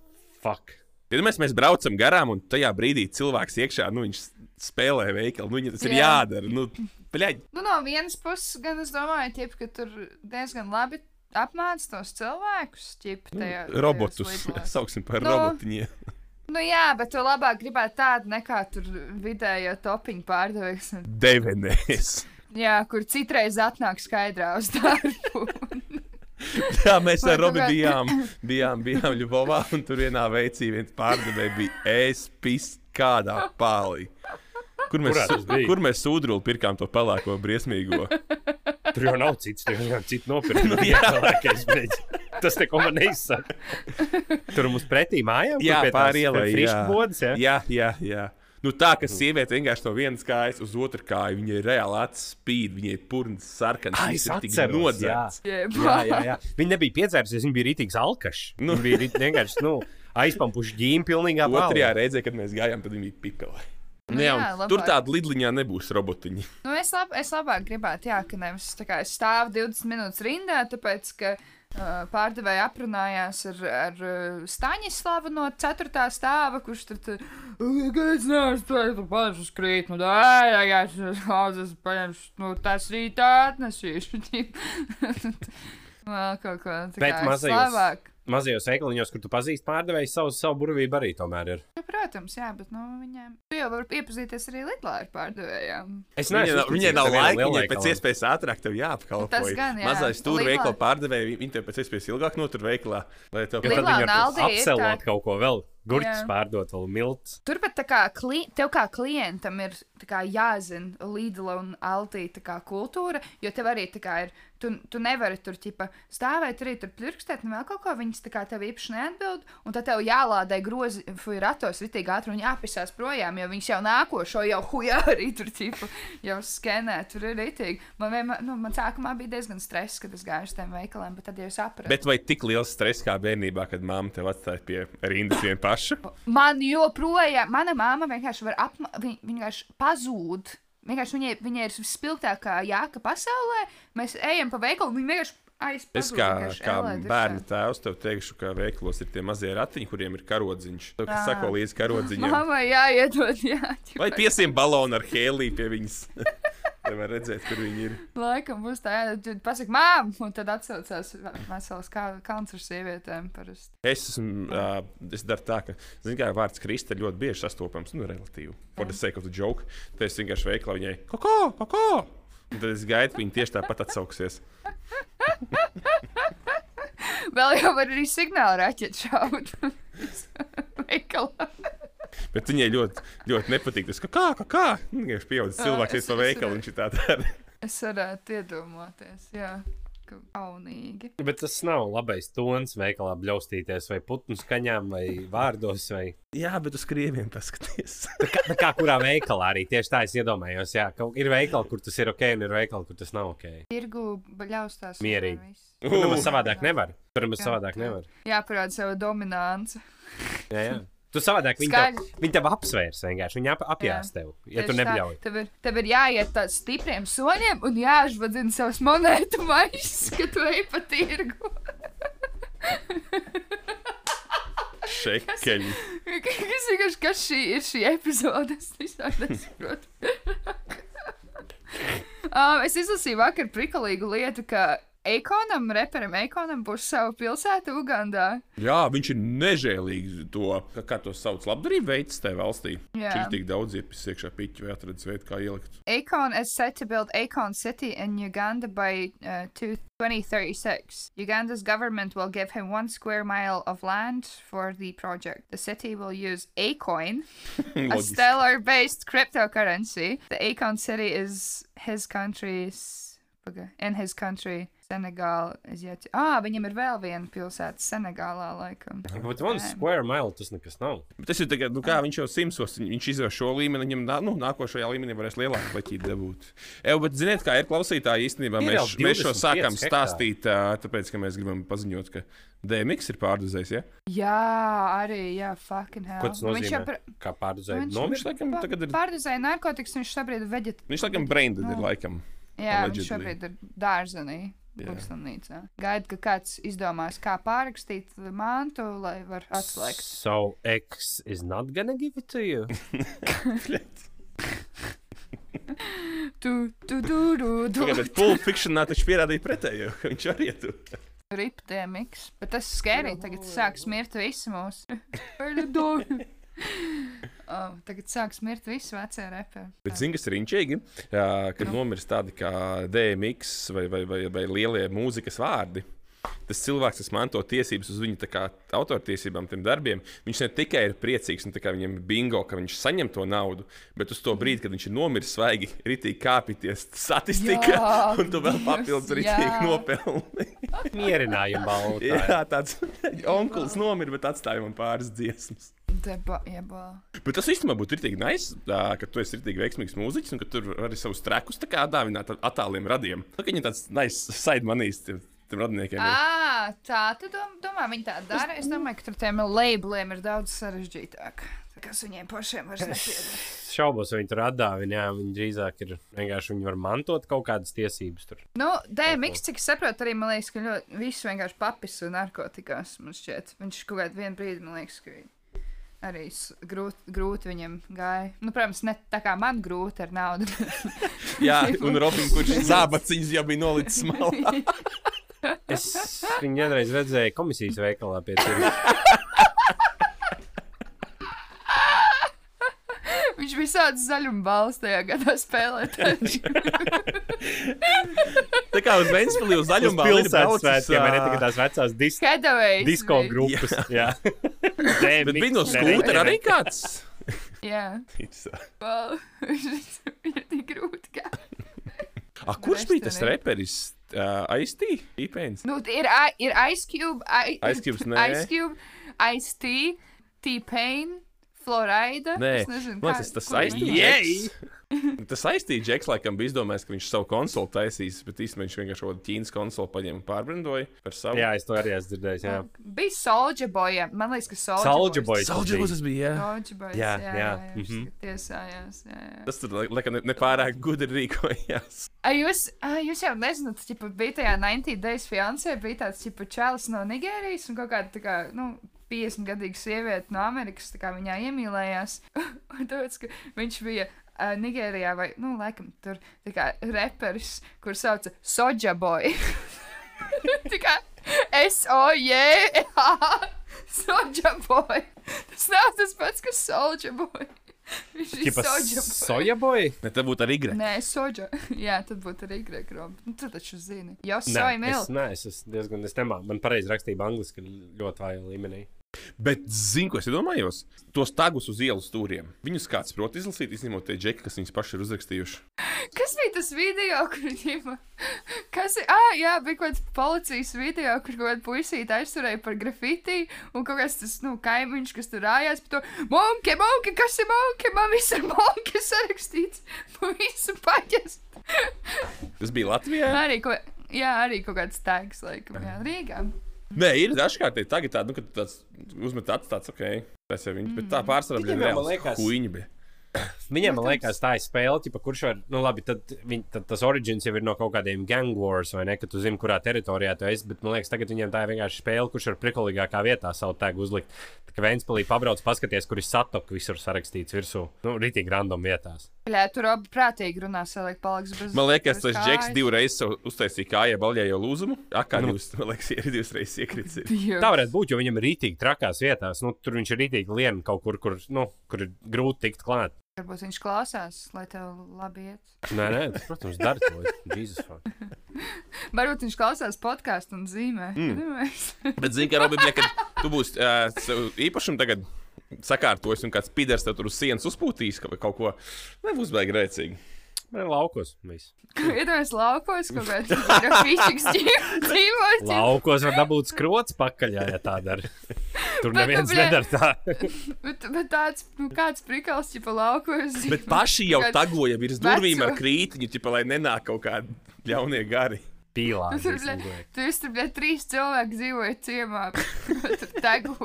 Fuck! Iedomājieties, mēs braucam garām, un tajā brīdī cilvēks iekšā, nu, viņš spēlē veikalu. Nu, viņam tas ir Jā. jādara. Nu, bļaļ, Nu, no vienas puses, gan es domāju, ķip, ka tur diezgan labi apmāca tos cilvēkus. Ķip, tajā, tajos robotus lidlos. sauksim par Nu. robotiņiem. Nu, jā, bet tu labāk gribētu tādu nekā tur vidējo topiņu pārdevējs. Devenēs. Jā, kur citreiz atnāk skaidrā uz darbu. Jā, mēs ar kā- bijām, bijām, bijām Ļubovā, un tur vienā veicī viens pārdevējs bija ēspis kādā pālī. Kur mēs, kur mēs sūdruli pirkām to pelēko briesmīgo? Tur jau nav cits, tur jau citu nopirkt. No Lielākais, bet tas neko man neizsaka. Tur mums pretī mājām, Jā, pāri ielai, jā. bodas, jā. Jā, jā, jā. Nu, tā, ka sieviete vienkārši no vienas kājas uz otru kāju, viņa ir reāli acis spīd, viņai ir purns sarkans, tik atceros, jā. nodzēts. Jā, jā, jā. Viņi nebija piedzērusies, viņi bija rītīgs alkaši. Nu. Viņi bija rit- vienkārši nu, aizpampuši ģīmi pilnīgā Otrajā balvā. reizē, kad mēs gājām, tad viņa bija pipelē. Nu jā, jā, tur tāda lidliņā nebūs robotiņi. Nu, es, lab, es labāk gribētu, jā, ka nevis tā kā es stāvu 20 minūtes rindā, tāpēc, ka pārdevēja aprunājās ar, ar uh, Staņislavu no 4. stāva, kurš tur tur Kāds nāc, esi pašu skrīt, nu, dāj, jā, es haudzes paņemšu, nu, tas rītā atnesīšu. Vēl kaut ko tā Bet mazajos- labāk. Mazajos veikaliņos, kur tu pazīsti pārdevējus, savu, savu burvību arī tomēr ir. Nu, protams, jā, bet, nu, viņiem. Tu jau vari iepazīties arī Lidlā ar pārdevējām. Es nav, viņai nav laika, viņai pēc iespējas. ātrāk tev jāapkalpo. Tas gan, jā. Mazais tur Lidlā- veikala pārdevēja, viņi tev pēc iespējas ilgāk notur veikalā. Lai tev var Aldi ir apselot kaut ko vēl. Gurķis pārdot vēl milts. Turpat tā kā kli, tev kā klientam ir tā kā jāzina Lidla un Altī tā kā kultūra, jo tev arī tā kā ir, tu, tu nevari tur ķipa stāvēt arī tur plirkstēt un vēl kaut ko, viņas tā kā tev īpaši neatbild, un tad tev jālādē grozi, fuj, ratos ritīgi ātri un jāpisās projām, jo viņas jau nākošo jau hujā arī tur ķipa jau skenē, tur ir ritīgi. Man, vienmēr, nu, man sākumā bija diezgan stress, kad es gāju uz tiem veikaliem, bet tad jau sapratu. Bet vai tik liels stress kā bērnībā, kad mamma tev atstāja pie rindas viena paša? Man joprojām, mana māma vienkārši var apma, viņa, viņa vienkārši pazūd. Vienkārši viņai, viņai ir spilgtākā jāka pasaulē. Mēs ejam pa veikalu, viņa vienkārši aizpildīja. Es kā, kā bērnu tēvs tev teikšu, ka veikalos ir tie mazie ratiņi, kuriem ir karodziņš. Tev, kas Ā. sako līdzi karodziņam. Māmai jāiedod, jā. Vai piesiem balonu ar hēliju pie viņas? Lai var redzēt, kur viņi ir. Laikam būs tā, jā, tad pasaka, mām, un tad atsaucās vesels kalns ar sievietēm parasti. Es esmu, uh, es daru tā, ka, zini, kā vārds krista ļoti bieži sastopams, nu, relatīvi. For the sake of the joke. Tad es vienkārši veiklā viņai, koko, koko! Un tad es gaidu, ka viņi tieši tāpat atsauksies. Vēl jau var arī signālu raķetu šaut. Veikalā. Bet viņai ļoti, ļoti nepatīk tas, ka kā, kā, kā. Nu, Vienkārši pieaugušs cilvēks pa es veikalu, redzu. viņš ir tā dara. Es varētu iedomāties, jā, ka kaunīgi. Bet tas nav labais tons veikalā bļaustīties vai putnu skaņām vai vārdos. Vai... Jā, bet uz krieviem paskaties. Tā kā, tā kā kurā veikalā arī tieši tā es iedomājos. Jā, ka ir veikali, kur tas ir ok, un ir veikali, kur tas nav ok. Tirgu baļaustās. Mierīgi. Tur nemaz savādāk nevar. Tur Jā, savādāk jā. nevar. Jāparāda savu dominanci. Jā, jā. Tu savādāk viņi tev, viņi tev apsvērs vienkārši. Viņi ap, apjās tev, ja tu Tieši tā. nebļauj. Tev ir, tev ir jāiet tādiem stipriem soļiem un jāžvadzina savus monētu maisus, kad tu ej pa tirgu. Šekeļi. Kas vienkārši, kas šī ir šī epizode? Es nesaprotu. um, es izlasīju vakar prikalīgu lietu, ka Eikonam, reperam Eikonam būs sava pilsēta Ugandā. Jā, viņš ir nežēlīgs to, kā, kā to sauc, labdarību veids tajā valstī. Jā. Viņš ir tik daudz iepis iekšā piķi vai atradis veidu, kā ielikt. Akon is set to build Akon City in Uganda by uh, two- 2036. Uganda's government will give him one square mile of land for the project. The city will use Acoin, a Loģiski. stellar based cryptocurrency. The Akon City is his country's. paga- In his country, Senegal is yet. To, ah, viņam ir vēl viena pilsēta Senegālā, laikam. Bet one square mile tas nekas nav. Bet Tas ir tagad, nu, kā viņš jau simsos, viņ- viņš izvēl šo līmeni, viņam nā- nu, nākošajā līmenī varēs lielāku pleķīti dabūt. Evo, bet ziniet, kā ir klausītāji īstenībā, mēs, mēs šo 25 sākām hektāri. stāstīt, tāpēc, ka mēs gribam paziņot, ka DMX ir pārdozējis, ja? Jā, arī, jā, fucking hell. Ko tas Viņš jau nozīmē? par- Kā Viņš- nomirst? Viņš laikam tagad ir, Pārdozēja narkotikas, viņš šobrīd ir veģet. viņš laikam brainded ir Nu. laikam. Jā, viņš Allegedly. šobrīd ir dārzenī. Slimnīcā. Gaida, ka kāds izdomās, kā pārrakstīt mantu, lai var atslēgt. So X is not gonna give it to you. Tu, tu, tu, tu, tu. Tagad Pulp Fictionā taču pierādīja pretējo, ka viņš arī ietu. Rip DMX. Bet tas skērīgi. Tagad sāks mirt visi mūsu. Oh, tagad sāks mirt visi vecie reperi. Bet zini, kas ir inčīgi, kad Nu. nomirst tādi kā DMX vai, vai, vai, vai lielie mūzikas vārdi. Tas cilvēks, kas manto tiesības uz viņa tā kā, autortiesībām, tiem darbiem, viņš ne tikai ir priecīgs un tā kā viņam ir bingo, ka viņš saņem to naudu, bet uz to brīdi, kad viņš ir nomiris, svaigi ritīgi kāpīties statistika, Jā, un tu vēl papildus ritīgi nopelni. Mierinājuma balva. tā. Jā, tāds onkls nomira, bet atstāja man pāris dziesmas. Deba, jebā. Bet tas īstenībā būtu rītīgi nice, tā, ka tu esi rītīgi veiksmīgs mūziķis un ka tur arī savus trekus tā kā dāvināt ar attāliem radiem. Nu, ka Viņi tāds nice side manīs tiem, ir. À, tā tu dom, domā, viņi tā dara. Es domāju, ka tur tiem labeliem ir daudz sarežģītāk. Kas viņiem pašiem vairs nepieder. Šaubos, vai viņi tur atdāvina. Jā, viņi drīzāk ir vienkārši viņi var mantot kaut kādas tiesības. Tur. Nu, DMX, cik es saprotu, arī man liekas, ka ļoti, viss vienkārši papis un narkotikās. Man šķiet, viņš kaut kādā vienā brīdī man liekas, ka arī s- grūti, grūti viņam gāja. Nu, protams, ne tā kā man grūti ar naudu. Jā, un Robins, kurš zābaciņas jau bija nolicis malā. Es viņu vienreiz redzēju komisijas veikalā pie tur. viņš bija sācis zaļumu balstu tajā gadā spēlēt. Tā kā uz Ventspili uz Uz zaļumā pilsētas svētkiem, vai ne tikai tās vecās dis Headaway. disko grupas. Jā, Bet bija no skūtera arī kāds. Jā, well, viņš ir tik grūti. Kā. A, kurš bija tas reperis? Uh, Aistī? Īpēns. Nu, ir, ir Ice Cube, I, Ice Cube's nē. Ice Cube, Ice T, T-Pain, Florida. Nē, es nezinu, Man kā- tas, Džeks. Tas aiztīja Džeks, laikam, bija izdomājis, ka viņš savu konsoli taisīs, bet īstenībā viņš vienkārši kaut kādu ķīnas konsoli paņēma un pārbrendoja par savu. jā, es to arī esmu dzirdējis. Jā. Bija Soldier Boy. Man liekas, ka Soldier Soldier Boy. Soldier tas tas bija. Jā. Soldier Boy. Jā, Jā, jā, jā, mhm. viņš tiesājās. Jā, jā. Tas tur laikam ne- nepārāk gudri rīkojās. A, jūs, a, jūs jau nezināt, ķipa, bija tajā 90 Days fiancē, bija tāds ķipa, čalis no Nigērijas un kaut kāda tā kā, nu, 50 gadīga sieviete no Amerikas, tā kā viņā iemīlējās. tāpēc, ka viņš bija uh, Nigērijā vai, nu, laikam, tur tā kā reperis, kur sauca Soja Boy. tā kā S-O-J, Soja Boy. Tas nav tas pats, kas Soldier Boy. Viņš ir Soja Boy. soja boy? Ne, tā būtu arī grūti. Nē, soģa. Jā, tad būtu arī grēkroba. Nu, tu taču zini. Jo Nē, soja es, milk. nē, es esmu diezgan, es nemāku. Man pareizi rakstīja angliski ļoti vājā līmenī. Bet, zinu, ko es iedomājos? Tos tagus uz ielas stūriem. Viņus kāds prot izlasīt, izņemot tie džeki, kas viņus paši ir uzrakstījuši. Kas bija tas video, kur viņiem. Kas ir? Ah, jā, bija kaut kāds policijas video, kur kaut kāda puisīte aizturēja par grafiti. Un kaut kāds tas, nu, kaimiņš, kas tur rājās par to. Monke, monke, kas ir monke? Man viss ir monke sarakstīts. Pa visu paģes. Tas bija Latvijā. Arī, ko, jā, arī kaut kāds tags, laikam, jā, Rīgā. Nē, ir dažkārt tagad tādi, nu, kad tāds uzmet atstāts, ok. Tas jau viņi, bet tā pārsvarā bija reāls huīņi. bija. Viņiem, man liekas, tā ir spēle, tipa, kurš var, nu, labi, tad, viņ, tad tas origins jau ir no kaut kādiem gang wars, vai ne, ka tu zini, kurā teritorijā tu esi, bet man liekas, tagad viņiem tā ir vienkārši spēle, kurš var prikolīgākā vietā savu tēgu uzlikt. Tā kā Vēnspēlī pabrauc, paskaties, kur ir satoka visur sarakstīts virsū, nu, ritīgi random vietās. Jā, tur abi prātīgi runā, saliek paliks bez. Man liekas, tas džeks divreiz uztaisīja kājā baļķējo lūzumu. Akā jūs, man liekas, ir ir. Jā. Tā varētu būt, jo viņam ir rītīgi trakās vietās, nu, tur viņš ir rītīgi lien kaut kur, kur, nu, kur ir grūti tikt klāt. Varbūt viņš klausās, lai tev labi iet. Nē, nē, tas, protams, dara to. Jesus, fuck. Varbūt viņš klausās podkāstu un zīmē. Mm. Bet, zini, ka Robin, kad tu būsi uh, sev īpašumu tagad sakārtojis un kāds pīders tev tur uz sienas uzpūtīs ka- vai kaut ko, nebūs baigi rēcīgi. Man ir laukos. Viss. Iedomājieties, laukos kaut kāds grafīčs dzīvot. Laukos var dabūt skrots pakaļ, ja tā dara. Tur Bet, neviens bļa- nedara tā. Bet, bet tāds, nu, kāds prikals, ja pa laukos. Bet paši jau tagoja virs durvīm ar krītiņu, ķipa, lai nenāk kaut kādi ļaunie gari. Pīlā. Tur, esi tur, bļa, trīs cilvēki dzīvoja ciemā. Tur tego.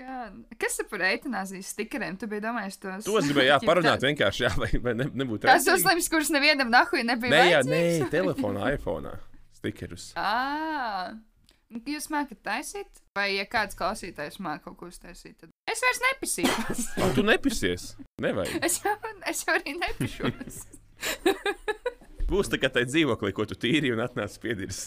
Gan. Kas ir par eitanāzijas stikeriem? Tu biji domājis tos? To es gribēju jā, parunāt vienkārši, jā, lai, lai ne, nebūtu Tās rēcīgi. uzlēmas, kuras nevienam nahuj nebija. Nē, jā, nē, telefonā, iPhone. Stikerus. Ā, Jūs mākat taisīt? Vai, ja kāds klausītājs māca kaut ko uztaisīt, tad es vairs nepisīšos. O, tu nepisies. Nevajag. es, jau, es jau arī nepišos. Būs tā kā tai dzīvoklī, ko tu tīri un atnāc spiedirs.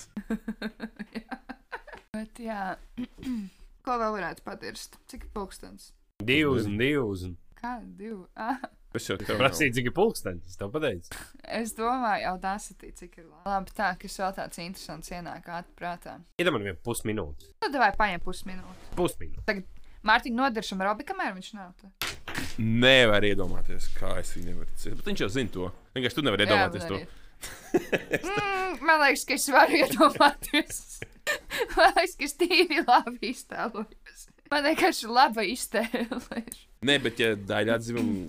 Bet, jā, ko vēl varētu padirst? Cik pulkstens? Divus un divus. un- Kā divi? Ah, Es jau tev Prasīju, cik ir pulkstenis. Es tev pateicu. Es domāju, jau tā satīt, cik ir labi. Labi, tā, kas vēl tāds interesants ienāk ātrprātā. Iedomājieties, man vienu pusminūti. Nu, vai paņem pusminūti. Pusminūti. Tagad Mārtiņu nodiršam Robi, kamēr viņš nav. te. nevar iedomāties, kā es viņu nevaru ciest. Bet viņš jau zina to. Vienkārši tu nevari iedomāties Jā, to. arī. Mm, man liekas, ka es varu iedomāties. man liekas, ka es tīri labi iztēlojos. Man vienkārši laba iztēle. Nē, bet ja daļa atzīmuma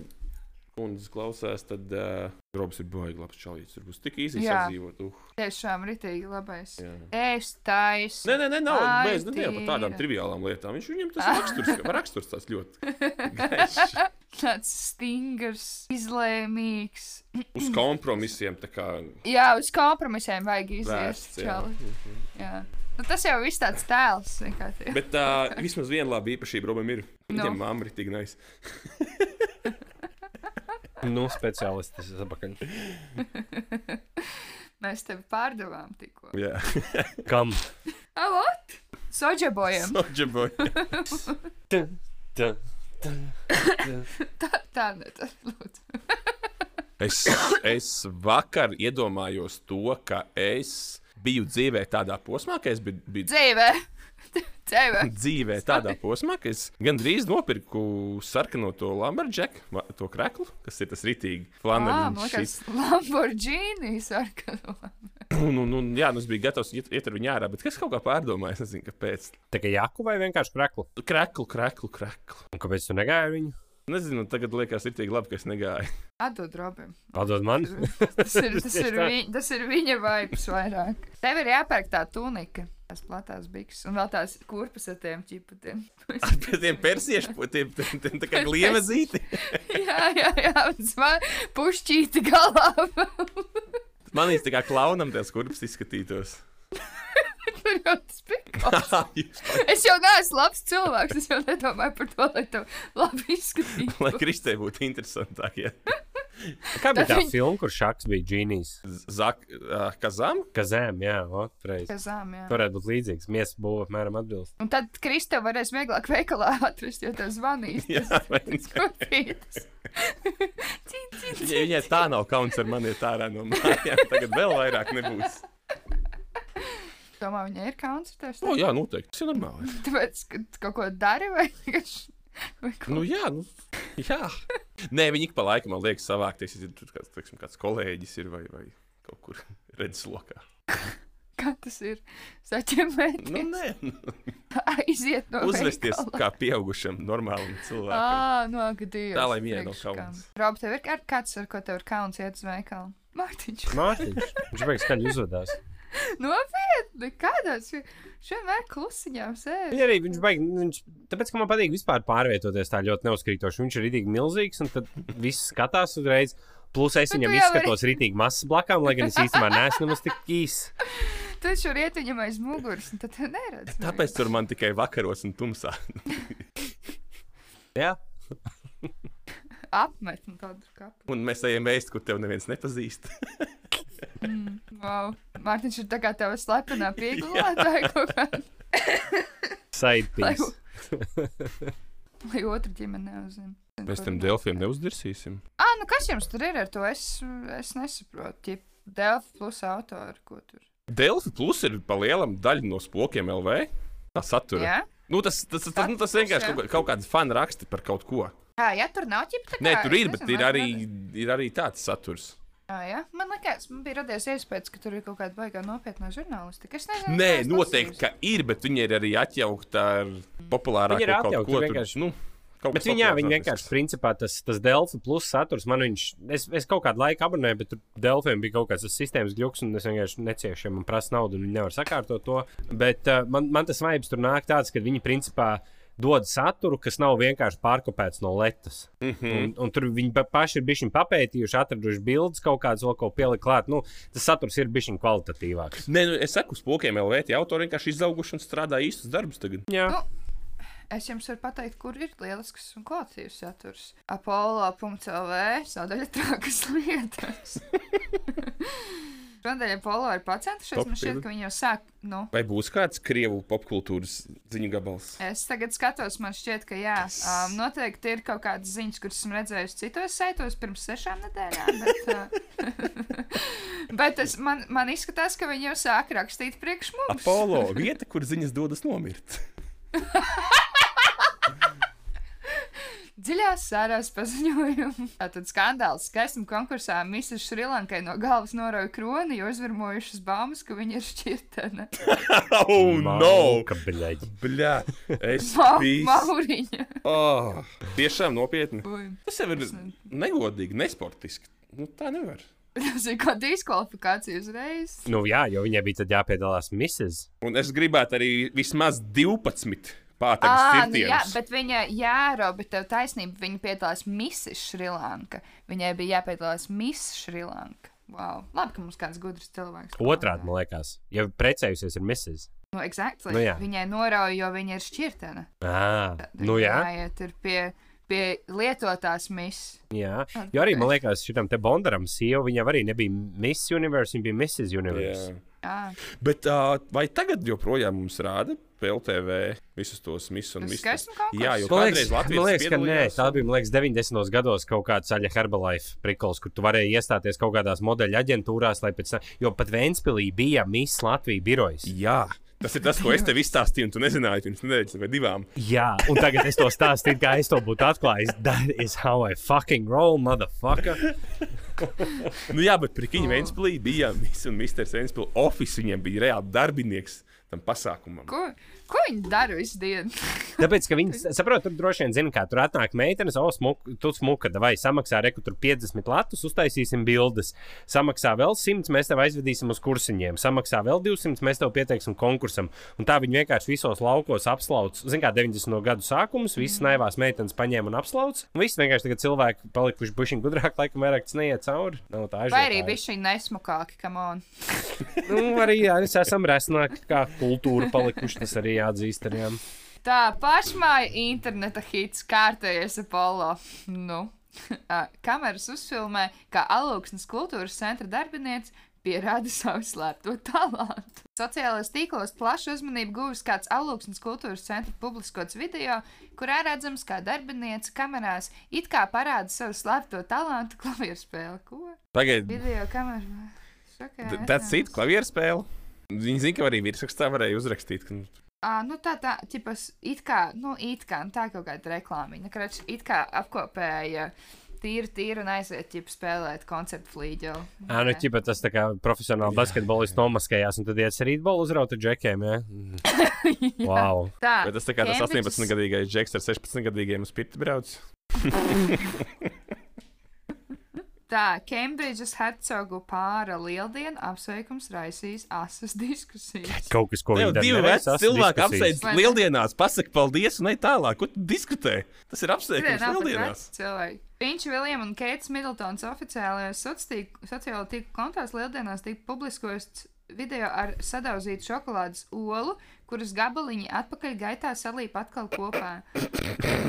kundzes klausās, tad uh, Robs ir baigi labs čalīts. Tur būs tik īsi sadzīvot. Uh, Tiešām ritīgi labais. jā. Es taisu. Nē, nē, nē, nav. Ai, Mēs nezinām par tādām triviālām lietām. Viņš viņam tas raksturs, raksturs tāds ļoti gaišs. Tāds stingrs, izlēmīgs. Uz kompromisiem. tā Kā, Jā, uz kompromisiem vajag iziet. Vērsts, jā. čali. Jā. Nu, tas jau viss tāds tēls. bet tā vismaz viena laba īpašība Robam ir. Viņam Nu. mamma ir tik nais. Nu, ir apakaļ. Mēs tevi pārdevām tikko. Jā, Kam? Avot! Soģebojam! Soģeboy. Tā, tā, tā. Tā, tā ne tā, lūdzu. Es, es vakar iedomājos to, ka es biju dzīvē tādā posmā, ka es biju, biju Dzīvē! Dzīvē! dzīvē tādā posmā, ka es gandrīz nopirku sarkano to Lamberģeku, to kreklu, kas ir tas flanels. liekas, Lamborghini sarkano. Un, un, un, jā, nu es biju gatavs iet, iet ar viņu ārā, bet es kaut kā pārdomāju, es nezinu, kāpēc. Tā kā jaku vai vienkārši kreklu? Kreklu, kreklu, kreklu. Un kāpēc tu negāji ar viņu? Nezinu, tagad liekas, ir tik labi, ka es negāju. Atdod Robim. Atdod man. Tas ir, tas ir, tā. viņ, tas ir viņa vibes vairāk. Tev ir jāpērk tā tunika, tās platās bikses un vēl tās kurpes ar tiem čiputiem. Pie tiem persiešu, tiem, tiem, tiem tā kā gliemezīti. jā, jā, jā, man pušķīti galā. Man īsti kā klaunam tās kurpes izskatītos. Tur jau tas bija. Es jau neesmu labs cilvēks. Es jau nedomāju par to, lai tev labi Lai izskatītos. Kristē būtu interesantāk, ja Kā bija tā viņi- filma, kur šaks bija ģīnijs? Zak, uh, kazam? Kazēm, jā, ot, reiz. Kazām, jā. Varētu būt līdzīgs. Miesas būvē apmēram atbilst. Un tad Kristē varēs vieglāk veikalā atrast, jo tev zvanīs. Jā. Cin, cin, Viņai, viņai tā nav kauns ar mani iet ārā no mājām. Tagad vēl vairāk nebūs. Domā, viņai ir kauns ar tevi? O, jā, noteikti. Tas ir normāli. Tāpēc, ka tu kaut ko dari vai vienkārši. Nu, jā, nu, jā. Nē, viņi ik pa laikam man liekas savākties. Ja tur kāds, teiksim, kāds kolēģis ir vai, vai kaut kur redzeslokā. Kā tas ir? Saķemēt, Nu, nē, nu, aiziet no uzvesties veikala. kā pieaugušam, normālam cilvēkam. Ā, no gadījumā. Tā, lai vienai nav kauns. Rob, tev ir kāds, ar ko tev ir kauns iet uz veikalu? Mārtiņš. Mārtiņš, viņš vajag skaļi uzvedās. Nopietni, kādās viņš vienmēr klusiņām sēž. Viņa arī viņš baig, viņš, tāpēc, ka man patīk vispār pārvietoties tā ļoti neuzkrītoši. Viņš ir rītīgi milzīgs, un tad viss skatās uzreiz. Plus es viņam izskatos rītīgi mazs blakām, lai gan es īstenībā neesmu nemaz tik īss. Tu taču riet viņam aiz muguras, un tad neredz. Tāpēc tur man tikai vakaros un tumsā. Jā, apmet un tādu kapu. Un mēs ejam ēst, kur tev neviens nepazīst. Wow. Mārtiņš ir tā kā tava slepenā piegulētāja kaut kāda, side lai, otru ģimeni neuzzina. Mēs tam Delfiem neuzdirsīsim. Ah, nu kas jums tur ir ar to? Es, es nesaprotu. Ķip, Delfi plus autori, ko tur. Delfi plus ir pa lielam daļa no spokiem LV. Tā satura. Jā? Nu, tas, tas, tas, nu, tas vienkārši kaut, kā- kaut kāds fanu raksti par kaut ko. Jā, ja tur nav ķipa. Nē, tur ir, bet ir arī, ir arī tāds saturs. Ah, jā, man liekas, man bija radies iespējas, ka tur ir kaut kāda baigā nopietna žurnālistika. Es nezinu, Nē, noteikti, ka ir, bet viņi ir arī atjaukti ar populārāko Viņi ir kaut ko. Vienkārši. nu, kaut Bet viņi populārs vienkārši, principā, tas, tas Delfa plus saturs, man viņš, es, es kaut kādu laiku abonēju, bet tur Delfiem bija kaut kāds sistēmas gluks, un es vienkārši neciešu, ja man prasa naudu, un viņi nevar sakārtot to. Bet uh, man, man tas vibes tur nāk tāds, ka viņi, principā, dod saturu, kas nav vienkārši pārkopēts no letas. Mm Mhm. -hmm. un, un tur viņi pa- paši ir bijuši papētījuši, atraduši bildes, kaut kādas vēl ko pielikt klāt. Nu, tas saturs ir bijis kvalitatīvāks. Nē, nu, es saku, spokiem LV tie autori vienkārši izauguši un strādā īstus darbus tagad. Jā, Nu, Es jums varu pateikt, kur ir lielisks un kvalitatīvs saturs. Apollo.lv sadaļa trakas lietas. Šodien Apollo ir pacentušies. Man šķiet, ka viņi jau sāk. Nu, Vai būs kāds krievu popkultūras ziņu gabals? Es tagad skatos, man šķiet, ka jā, um, noteikti ir kaut kādas ziņas, kuras esmu redzējis citos saitos pirms sešām nedēļām. Bet, uh, bet es, man, man izskatās, ka viņi jau sāk rakstīt priekš mums. Apollo vieta, kur ziņas dodas nomirt. Dziļās sārās paziņojumu. Tātad skandāls skaistuma konkursā Mrs. Šrilankai no galvas norauja kroni, jo izvirmojušas baumas, ka viņa ir šķirtene. Oh, no! Bļaģi. Bļā, es biju. Mauriņa. Oh, tiešām nopietni. Ui. Tas jau ir negodīgi, nesportiski. Nu, tā nevar. Tas ir kā diskvalifikācija uzreiz. Nu jā, jo viņai bija tad jāpiedalās misijas. Un es gribētu arī vismaz 12 pātagas Ah, nu jā, bet viņa, jā, Robi, tev taisnība, viņa piedalās Mrs. Šrilanka. Viņai bija jāpiedalās Miss Šrilanka. Wow. Labi, ka mums kāds gudrs cilvēks. Otrādi, man liekas, ja precējusies ir misijas. Nu, exactly. Nu jā. Viņai norauja, jo viņa ir šķirtene. Ah, nu jā. Jāiet ir pie, pie lietotās miss. Jā, jo arī man liekas, šitam te Bondaram sieva, viņa arī nebija Miss Universe, viņa bija Mrs. Universe. Jā. Jā, Bet uh, vai tagad joprojām mums rāda PLTV visus tos misus un visus? Jā, jo Man liekas, Latvijas man liekas ka nē, tā bija man liekas, 90. gados kaut kāda zaļa Herbalife prikals, kur tu varēji iestāties kaut kādās modeļu aģentūrās, lai pēc tam, jo pat Vēnspilī bija Miss Latvija birojas. Jā, tas ir tas, ko es tev izstāstīju, un tu nezināji pirms nedēļas vai divām. Jā, un tagad es to stāstīju, kā es to būtu atklājis. That is how I fucking roll, motherfucker. Nu, jā, bet Prikiņa Vēnspilī bija Miss un Mr. Vēnspilī office, viņiem bija reāli darbinieks tam pasākumam. Ko, ko viņi dara visu dienu? Tāpēc, ka viņi saprot, tur droši vien zina, kā tur atnāk meitenes, o, smuka, tu smuka, vai samaksā reku tur 50 latus, uztaisīsim bildes. Samaksā vēl 100, mēs tev aizvedīsim uz kursiņiem. Samaksā vēl 200, mēs tev pieteiksim konkursam. Un tā viņi vienkārši visos laukos apslauc. Zin kā 90. gadu sākums, visas naivās meitenes paņēma un apslauc. Un viss vienkārši tagad cilvēki palikuši bušiņi gudrāk, laikam vairāk tas neiet cauri. Nav tā Vai arī šī nesmukāka, kam on? Nu, arī jā, mēs esam resnāki kā kultūra palikuši, tas arī jāatzīst. Arī, jā. Tā pašmāja interneta hits kārtējies Apollo. Nu. Kameras uzfilmē, kā Alūksnes kultūras centra darbinieks pierāda savu slēpto talantu. Sociālajos tīklos plašu uzmanību guvis kāds Alūksnes kultūras centra publiskots video, kurā redzams, kā darbiniece kamerās it kā parāda savu slēpto talantu klavierspēli. Ko? Tagad Video kamerā. Šokē, tas ir klavieru spēle. Viņi zina, ka arī virsrakstā varēja uzrakstīt. Ka... À, nu tā, tā, ķipas, it kā, nu, it kā, nu, tā kaut kāda reklāmiņa, ka redz, it kā apkopēja tīri, tīri un aiziet, ķip, spēlēt koncertu flīģu. Ā, nu, ķipa, tas tā kā profesionāli basketbolists nomaskējās, un tad iet ar rītbolu uzrauta džekiem. Ja? wow. Tā, Vai tas tā kā tas Cambridges- 18-gadīgais džeks ar 16-gadīgiem uz pirti brauc? Tā, Kembridžas hercogu pāra lieldienu apsveikums raisīs asas diskusijas. Kaut kas, ko viņi divi veci cilvēki apsveic lieldienās, pasaka paldies un ej tālāk. Ko tu diskutē? Tas ir apsveikums pat lieldienās. Viņš, Viljams un Keits Middletons oficiālajos sociālo sociālo tīklu kontās lieldienās tika publiskots video ar sadauzītu šokolādes olu, kuras gabaliņi atpakaļ gaitā salīp atkal kopā.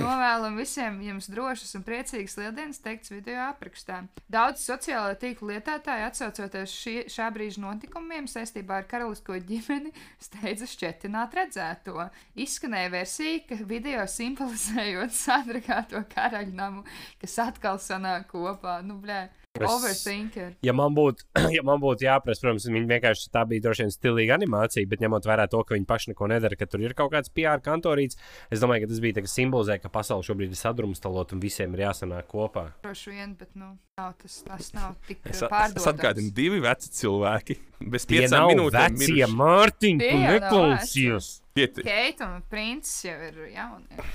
Novēlam visiem jums drošas un priecīgas lieldienas, teikts video aprakstā. Daudz sociālo tīklu lietotāji, atsaucoties šī, šā brīža notikumiem saistībā ar karalisko ģimeni, steidza šķetināt redzēto. Izskanēja versija, ka video simbolizējot sadragāto karaļnamu, kas atkal sanāk kopā. Nu, blē, Es- overthinker. Ja man būtu ja man būt jāprasa, protams, viņi vienkārši tā bija droši vien stilīga animācija, bet ņemot vērā to, ka viņi paši neko nedara, ka tur ir kaut kāds PR kantorīts, es domāju, ka tas bija tā, simbolizē, ka pasaule šobrīd ir sadrumstalota un visiem ir jāsanāk kopā. Droši vien, bet nu, nav, tas, tas nav tik Es, es pārdodams. atgādinu, divi veci cilvēki. Bez Tie piecām minūtēm vecie. Mārtiņi, tu neklausies. Keita un princis jau ir jauni.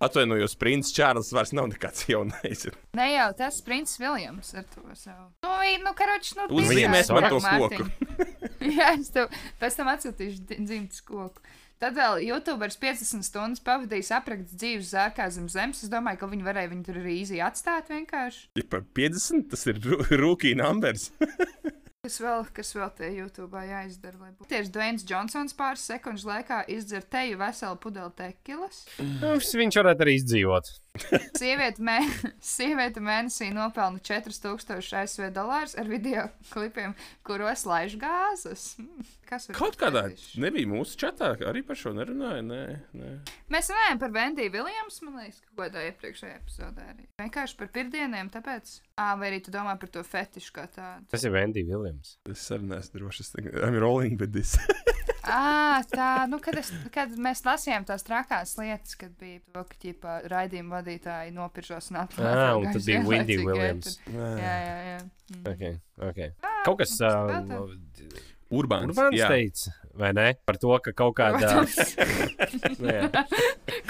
Atvainojos, princis Čārlis vairs nav nekāds jaunais. Ne jau tas princis Viljams ar to savu. Nu, nu karoči, nu, Uzzīmēs man to Mārtiņ. Jā, es tev pēc tam atsūtīšu dzimtas koku. Tad vēl YouTuberis 50 stundas pavadījis aprakts dzīves zārkā zem zemes. Es domāju, ka viņi varēja viņu tur arī īsi atstāt vienkārši. Ja par 50 tas ir rūkī numbers. Kas vēl, kas vēl te YouTube jāizdara? lai būtu? Tieši Dvains Džonsons pāris sekundžu laikā izdzer teju veselu pudeli tekilas. Nu, Viņš varētu arī izdzīvot. Sieviete, mē, sieviete mēnesī nopelna 4000 ASV dolārus ar video klipiem, kuros laiž gāzes. Hmm, Kas var Kaut kādā fetišs? nebija mūsu čatā, arī par šo nerunāja. Nē, nē. Mēs runājam par Vendiju Viljams, man liekas, kaut kādā iepriekšējā epizodē arī. Vienkārši par pirmdieniem, tāpēc. Ā, vai arī tu domā par to fetišu kā tādu? Tas ir Vendija Viljams. Es arī neesmu drošs. I'm rolling with this. Ā, tā, nu, kad, es, kad mēs lasījām tās trakās lietas, kad bija to, ka ģipā, raidījuma vadītāji nopiržos un atklāja. Ā, un tad bija Wendy Williams. Jā, jā, jā. Mm. Okay, okay. Kaut kas uh. Urbāns. Urbāns teica, vai ne? Par to, ka kaut kādā. Nu.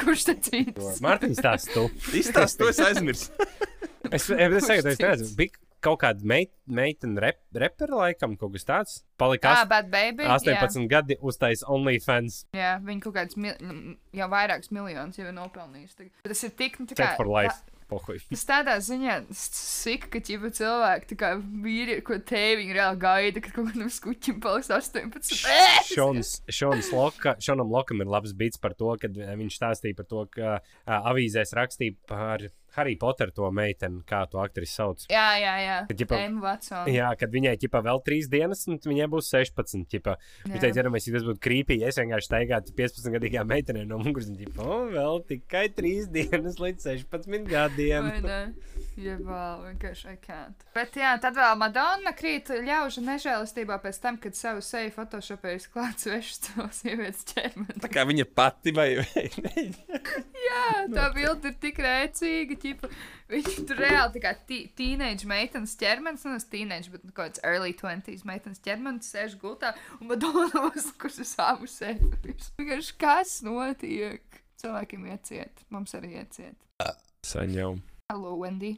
Kurš te cīnās? Mārtiņš tās tu. Izstāst, to es aizmirsu. Es, es, es, tagad, es nezinu, bija kaut kāda meit, meitene rep, repera laikam, kaut kas tāds. Palika Jā, bet baby. 18 gadi uztais OnlyFans. Jā, jā viņi kaut kādus mil, jau vairākus miljonus jau ir. Bet Tas ir tik, nu, tā Check kā. for life. Pohuj. Tas tādā ziņā sika, ka ķipa cilvēki, tā kā vīri, ko tēviņi reāli gaida, kad kaut kādam skuķim paliks 18. Šons, Šons Loka, Šonam Lokam ir labs bits par to, kad eh, viņš stāstīja par to, ka uh, avīzēs rakstīja par Harry Potteru to meiteni, kā to aktrisi sauc. Jā, jā, jā. Ka, ģipa- Emma Watson. Jā, kad viņai ķipa vēl trīs dienas, un viņai būs 16. Ķipa. Viņš teica, ja tas būtu krīpīgi, es vienkārši staigātu 15-gadīgā meitenē no muguras, un ķipa, o, vēl tikai trīs dienas līdz 16 gadiem. Jā, vēl vienkārši I can't. Bet jā, tad vēl Madonna krīt ļaužu nežēlistībā pēc tam, kad savu seju photoshopējas klāt svešas to sievietes ķermeni. Tā kā viņa pati vai, vai ne? Jā, tā bilde ir tik rēcīga, ķipa. Viņa tur reāli tā kā tī- teenage meitenes ķermenis, nu, tas teenage, bet nu, kaut kāds early 20s meitenes ķermenis sēž gultā, un Madonna uzlikusi savu seju. Vienkārši kas notiek? Cilvēkiem ieciet, mums arī ieciet. Saņem. Hello, Wendy.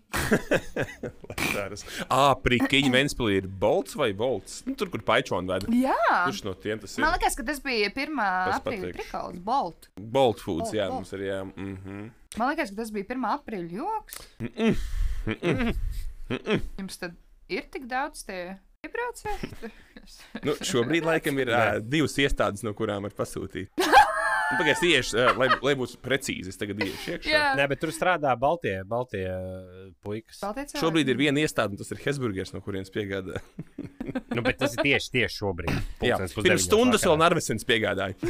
Ah, prikiņa Ventspilī ir bolts vai bolts? Nu, tur, kur paičona veda. Jā! Kurš no tiem tas ir? Man liekas, ka tas bija 1. Tas aprīļa prikals, Bolt. Bolt foods, Bolt, jā, Bolt. mums ir jā. Mm -hmm. Man liekas, ka tas bija 1. aprīļa joks. Jums tad ir tik daudz tie iebraucēji? Nu, šobrīd laikam ir uh, divas iestādes, no kurām var pasūtīt. Nu, Pagaidiet, iešu, uh, lai, lai būtu precīzi. Es tagad iešu iekšā. Jā, Nē, bet tur strādā Baltie, Baltie puikas. Baltie. Šobrīd ir viena iestāde, un tas ir Hesburgers, no kurienes piegādā. Nu, bet tas ir tieši, tieši šobrīd. Jā, pirms stundas vēl. Narvisens piegādāja.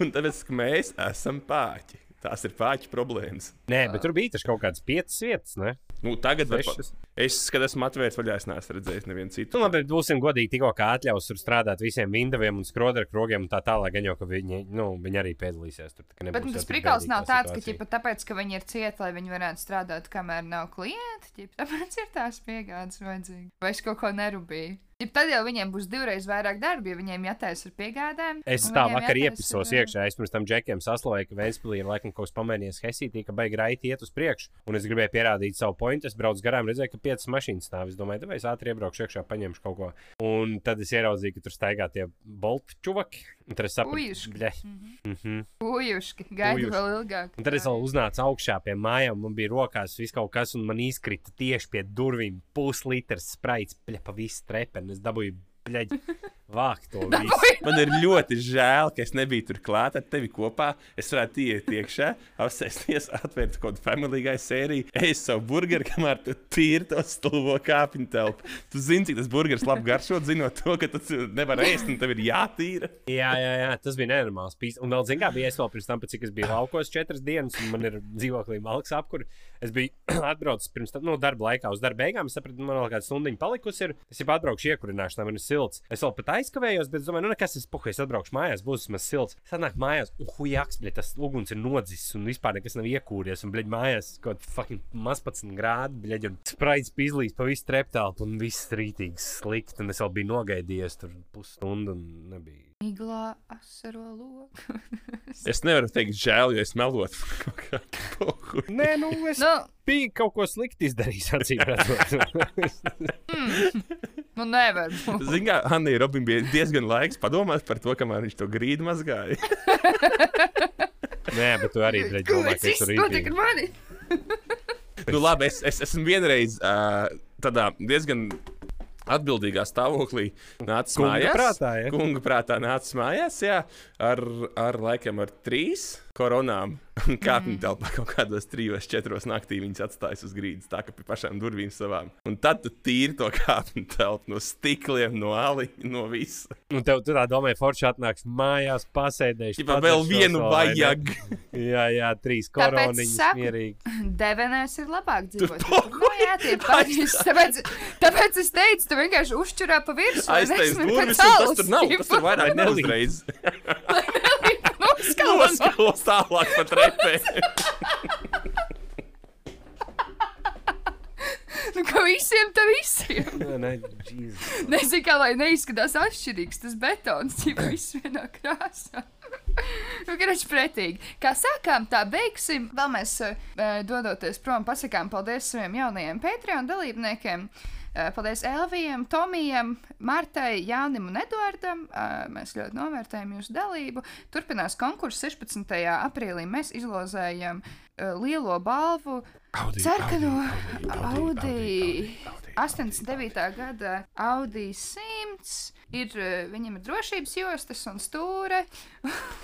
un tāpēc mēs esam pāķi. Tās ir pāķu problēmas. Nē, bet tur bija taču kaut kādas piecas vietas, ne? Nu, tagad var pa... Sešas. Es, kad esmu atvērts vaļā, es neesmu redzējis nevienu citu. Nu, labi, bet būsim godīgi, tikko kā atļaus tur strādāt visiem vindaviem un skrodera krogiem un tā tālāk, gan jau, ka viņi, nu, viņi arī piedalīsies tur. ka Bet nu, tas prikals nav tā tāds, ka, situācija. ķipa, tāpēc, ka viņi ir cieti, lai viņi varētu strādāt, kamēr nav klienti, ķipa, tāpēc ir tās piegādes vajadzīgas. Vai es kaut ko nerūpēju? Ja tad jau viņiem būs divreiz vairāk darba, ja viņiem jātaisa ar piegādēm. Es tā vakar iepisos ar- iekšā. Es pirms tam džekiem saslavēju, ka Vēnspīlī ir laikam kaut kas pamainījies Helsītī, ka baigi raiti iet uz priekšu. Un es gribēju pierādīt savu pointu. Es braucu garām, redzēju, ka piecas mašīnas stāv. Es domāju, vai es ātri iebraukšu iekšā, paņemšu kaut ko. Un tad es ieraudzīju, ka tur staigā tie bolti čuvaki. Un tad es sapratu. Mhm. Ujuški, Ujuški. vēl ilgāk. Un tad es vēl uznācu augšā pie mājām, man bija rokās viss kaut kas, un man izkrita tieši pie durvīm puslitrs spraits, pļa pa visu trepeni. Es dabūju, pļaģi, vākt to visu. Man ir ļoti žēl, ka es nebiju tur klāt ar tevi kopā. Es varētu iet iekšā, apsēsties, atvērt kaut kādu familiālu sēriju, ēst savu burgeru, kamēr tu tīri to stulbo kāpņu telpu. Tu zini, cik tas burgeris labi garšo, zinot to, ka tas nevar ēst un tev ir jātīra. Jā, jā, jā, tas bija nenormāls. Pīs. Un vēl, zināmā mērā, bija es vēl pirms tam, cik es biju laukos četras dienas, un man ir dzīvoklī malks apkur. Es biju atbraucis pirms tam, no darba laikā uz darba beigām. Es sapratu, man vēl kāda stundiņa palikusi. Ir. Es jau atbraukšu iekurināšu, tā man ir silts. Es vēl pat aizkavējos, bet es domāju, nu nekas, es puhu, es atbraukšu mājās, būs vismaz silts. Sanāk mājās, uhujaks, bet tas uguns ir nodzis un vispār nekas nav iekūries. Un, bļaļ, mājās kaut kāda fucking maz 15 grādi, bļaļ, un spraits pizlīs pa visu treptālu, un viss rītīgi slikti. Un es vēl biju nogaidījies tur pusstundu un nebija. Iglā asaro loku. Es nevaru teikt, žēl, jo es melotu. Pohuj. Nē, nu es nu, biju kaut ko slikti izdarījis, acīm redzot. nu nevar būt. Zini, kā Hanna Robin bija diezgan laiks padomāt par to, kamēr viņš to grīdu mazgāja. Nē, bet tu arī Ko domā, ka es tur notiek rītīgi. nu, labi, es, es esmu vienreiz uh, tādā diezgan atbildīgā stāvoklī nācis Kunga mājās. prātā, ja? Kunga prātā nācis mājās, jā, ar, ar laikam ar trīs koronām. Un kāpņu telpā kaut kādos trijos, četros naktī viņas atstājas uz grīdas, tā kā pie pašām durvīm savām. Un tad tu tīri to kāpņu telpu no stikliem, no aliņa, no visa. Un tev tur tā domāja, forši atnāks mājās, pasēdēšu. Tipā vēl vienu vajag. Jā, jā, trīs koroniņas saku- mierīgi. Devenēs ir labāk dzīvot. to Tur, nu, jā, tie paši. Tāpēc, tāpēc es teicu, tu vienkārši uzšķurā pa virsmu. Aiztais durvis, un tas tur nav. Tas tur vairāk neuzreiz. Noskalos. Noskalos tālāk pa trepē. Nu, ka visiem tam visiem. Nē, nē, Jesus. Nezinu, kā lai neizskatās atšķirīgs tas betons, ja viss vienā krāsā. Nu, Griež pretīgi. Kā sākām, tā beigsim. Vēl mēs, uh, dodoties prom, pasakām paldies saviem jaunajiem Patreon dalībniekiem. Uh, paldies Elvijam, Tomijam, Martai, Jānim un Eduardam. Uh, mēs ļoti novērtējam jūsu dalību. Turpinās konkurss 16. aprīlī. Mēs izlozējam uh, lielo balvu Audi, Sarkano Audi, Audi, Audi. 89. gada Audi 100. Ir, eh, viņam ir drošības jostas un stūre.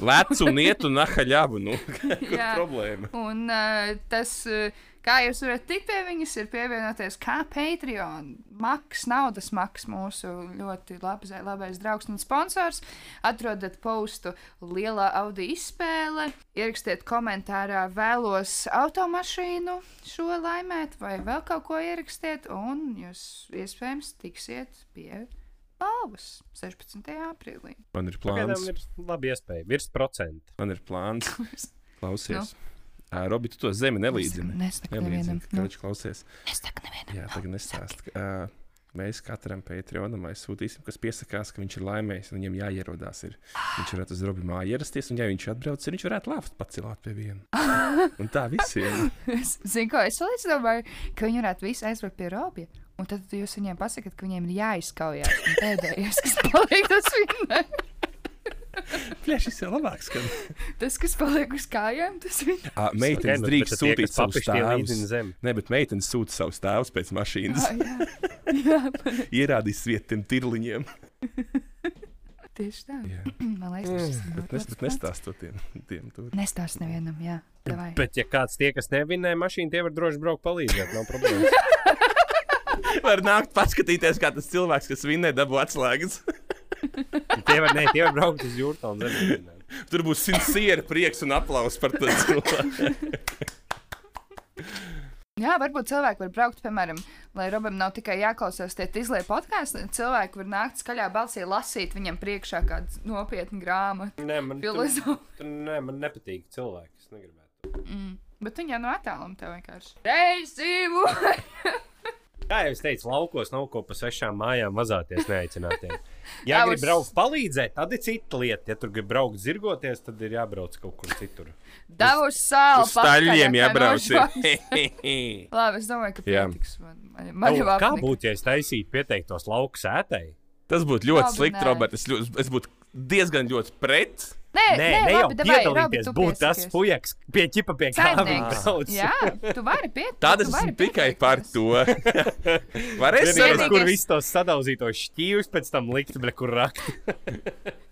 Lec un iet un ahaļabu. Nu, problēma? Un uh, tas, uh, kā jūs varat tikt pie viņas, ir pievienoties kā Patreon. Maks, naudas maks, mūsu ļoti labs, labais draugs un sponsors. Atrodat postu Lielā Audi izspēle. Ierakstiet komentārā, vēlos automašīnu šo laimēt, vai vēl kaut ko ierakstiet, un jūs iespējams tiksiet pie balvas 16. aprīlī. Man ir Pagaidām plāns. ir labi iespēja. Virs procenta. Man ir plāns. Klausies. Nu. Robi, tu to zemi nelīdzini. Nesaka nevienam. Nu, Karoči, klausies. nesaka nevienam. Jā, tagad nestāst. ā, Mēs katram Patreonam aizsūtīsim, kas piesakās, ka viņš ir laimējis un viņam jāierodās. Ir. Viņš varētu uz Robi māju ierasties, un ja viņš atbrauc, viņš varētu lāpt pacelt pie viena. Un tā visiem. Es zinu, ko es vēl domāju, ka viņi varētu visi aizbraukt pie Robija. Un tad jūs viņiem pasakāt, ka viņiem ir jāizskaujās. un Pēdējais, kas paliek, tas viņa. Plēš, šis ir labāks. Kad... Tas, kas paliek uz kājām, tas viņa. À, meitenes nu, drīkst sūtīt savus tēvus. Nē, bet meitenes sūta savus tēvus pēc mašīnas. Ah, jā, jā, Ierādīs vietu tiem tirliņiem. tieši tā. Jā. Man liekas, tas ir Bet, nes, bet nestāstot tiem, tiem tur. Nestāst nevienam, jā. Davai. Bet, ja kāds tie, kas nevinēja mašīnu, tie var droši braukt palīdzēt. Nav problēmas. Var nākt paskatīties, kā tas cilvēks, kas vinnē, dabū atslēgas. tie var, ne, tie var braukt uz jūrtā un zemi. Tur būs sinceri prieks un aplauss par to cilvēku. Jā, varbūt cilvēki var braukt, piemēram, lai Robam nav tikai jāklausās tie izlaiž podkāstu. Cilvēki var nākt skaļā balsī, lasīt viņam priekšā kādu nopietnu grāmatu. Nē, man, Filozofu. tur, nē, man nepatīk cilvēki. Es negribētu. Mm. Bet viņa no attāluma tev vienkārši. Reizību! Kā jau es teicu, laukos nav ko pa svešām mājām mazāties neaicinātiem. Ja uz- braukt palīdzēt, tad ir cita lieta. Ja tur grib braukt zirgoties, tad ir jābrauc kaut kur citur. Davus sāli! Uz staļļiem jābrauc. Labi, es domāju, ka pietiks. Man, man, man jau kā būtu, ja es taisītu pieteiktos lauku sētai? Tas būtu ļoti Labi, slikti. Robert. Es, ļoti, es būtu diezgan ļoti pret. Nē, Nē, nē, jau labi, Robi, piedalīties, tu būt tas pujaks pie ķipa pie kā viņš Saimnieks. brauc. Jā, tu vari piet. Tad tu es esmu tikai par to. Varēs Vienīgais- kur visus tos sadauzītos šķīvus pēc tam likt, ble, kur rakt.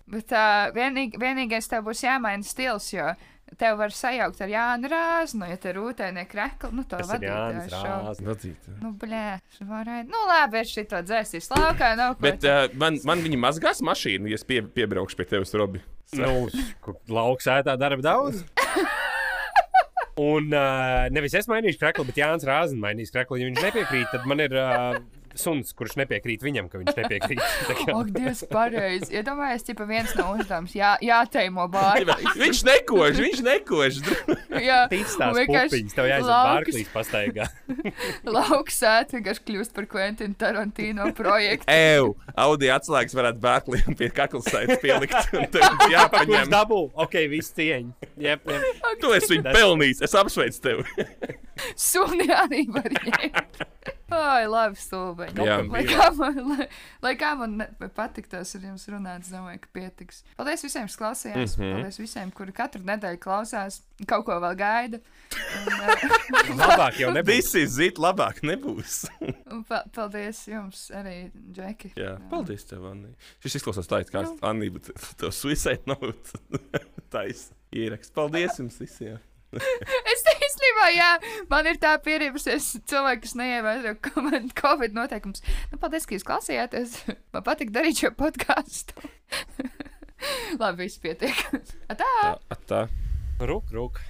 Bet uh, vienīg, vienīgais tev būs jāmaina stils, jo tev var sajaukt ar Jānu Rāznu, ja te rūtēnie krekli, nu to Tas ir Jānis vadītājs šo. Nu, blē, varētu. Nu, labi, es šito dzēsīs laukā, nav ko. Bet uh, man, man viņi mazgās mašīnu, ja es pie, piebraukšu pie tevis, Robi. Nu, kur lauks ētā darba daudz. Un uh, nevis es mainīšu kreklu, bet Jānis Rāzins mainīs kreklu. Ja viņš nepiekrīt, tad man ir uh, suns, kurš nepiekrīt viņam, ka viņš nepiekrīt. Tā kā- Ak, Dievs, pareizi. Iedomājies, ja viens no uzdevums jā, jāteimo bārā. Viņš nekož, viņš nekož. Jā, Tic un tās vienkārši pupiņas, tev jāiziet Bārklīs pastaigā. Lauks ēt vienkārši kļūst par Quentin Tarantino projektu. Ew, Audi atslēgas varētu bērkliem pie kaklas saites pielikt. un Kurš Jāpaņem. dabū? Ok, viss cieņ. Jep, jep. Tu esi viņu pelnījis. Es apsveicu tevi. Suni arī var ņemt. Ai, labi, stulbeņi. Jā, lai, kā man, lai, lai kā man patiktos ar jums runāt, es domāju, ka pietiks. Paldies visiem, kas klausījās. Mm. -hmm. Paldies visiem, kuri katru nedēļu klausās, kaut ko vēl gaida. Un, uh, Labāk jau nebija. Visi zīt, labāk nebūs. un pa paldies jums arī, Džeki. Jā, paldies tev, Anni. Šis izklausās tā, it kā Anni būtu to suicide note. Taisa ieraksts. Paldies jums visiem. Es īstenībā, jā, man ir tā pieredzes, cilvēki, kas neievēro Covid noteikumus. Nu, paldies, ka jūs klausījāties. Man patīk darīt šo podkāstu. Labi, viss pietiek. Tā! Tā, tā. Rūk, rūk.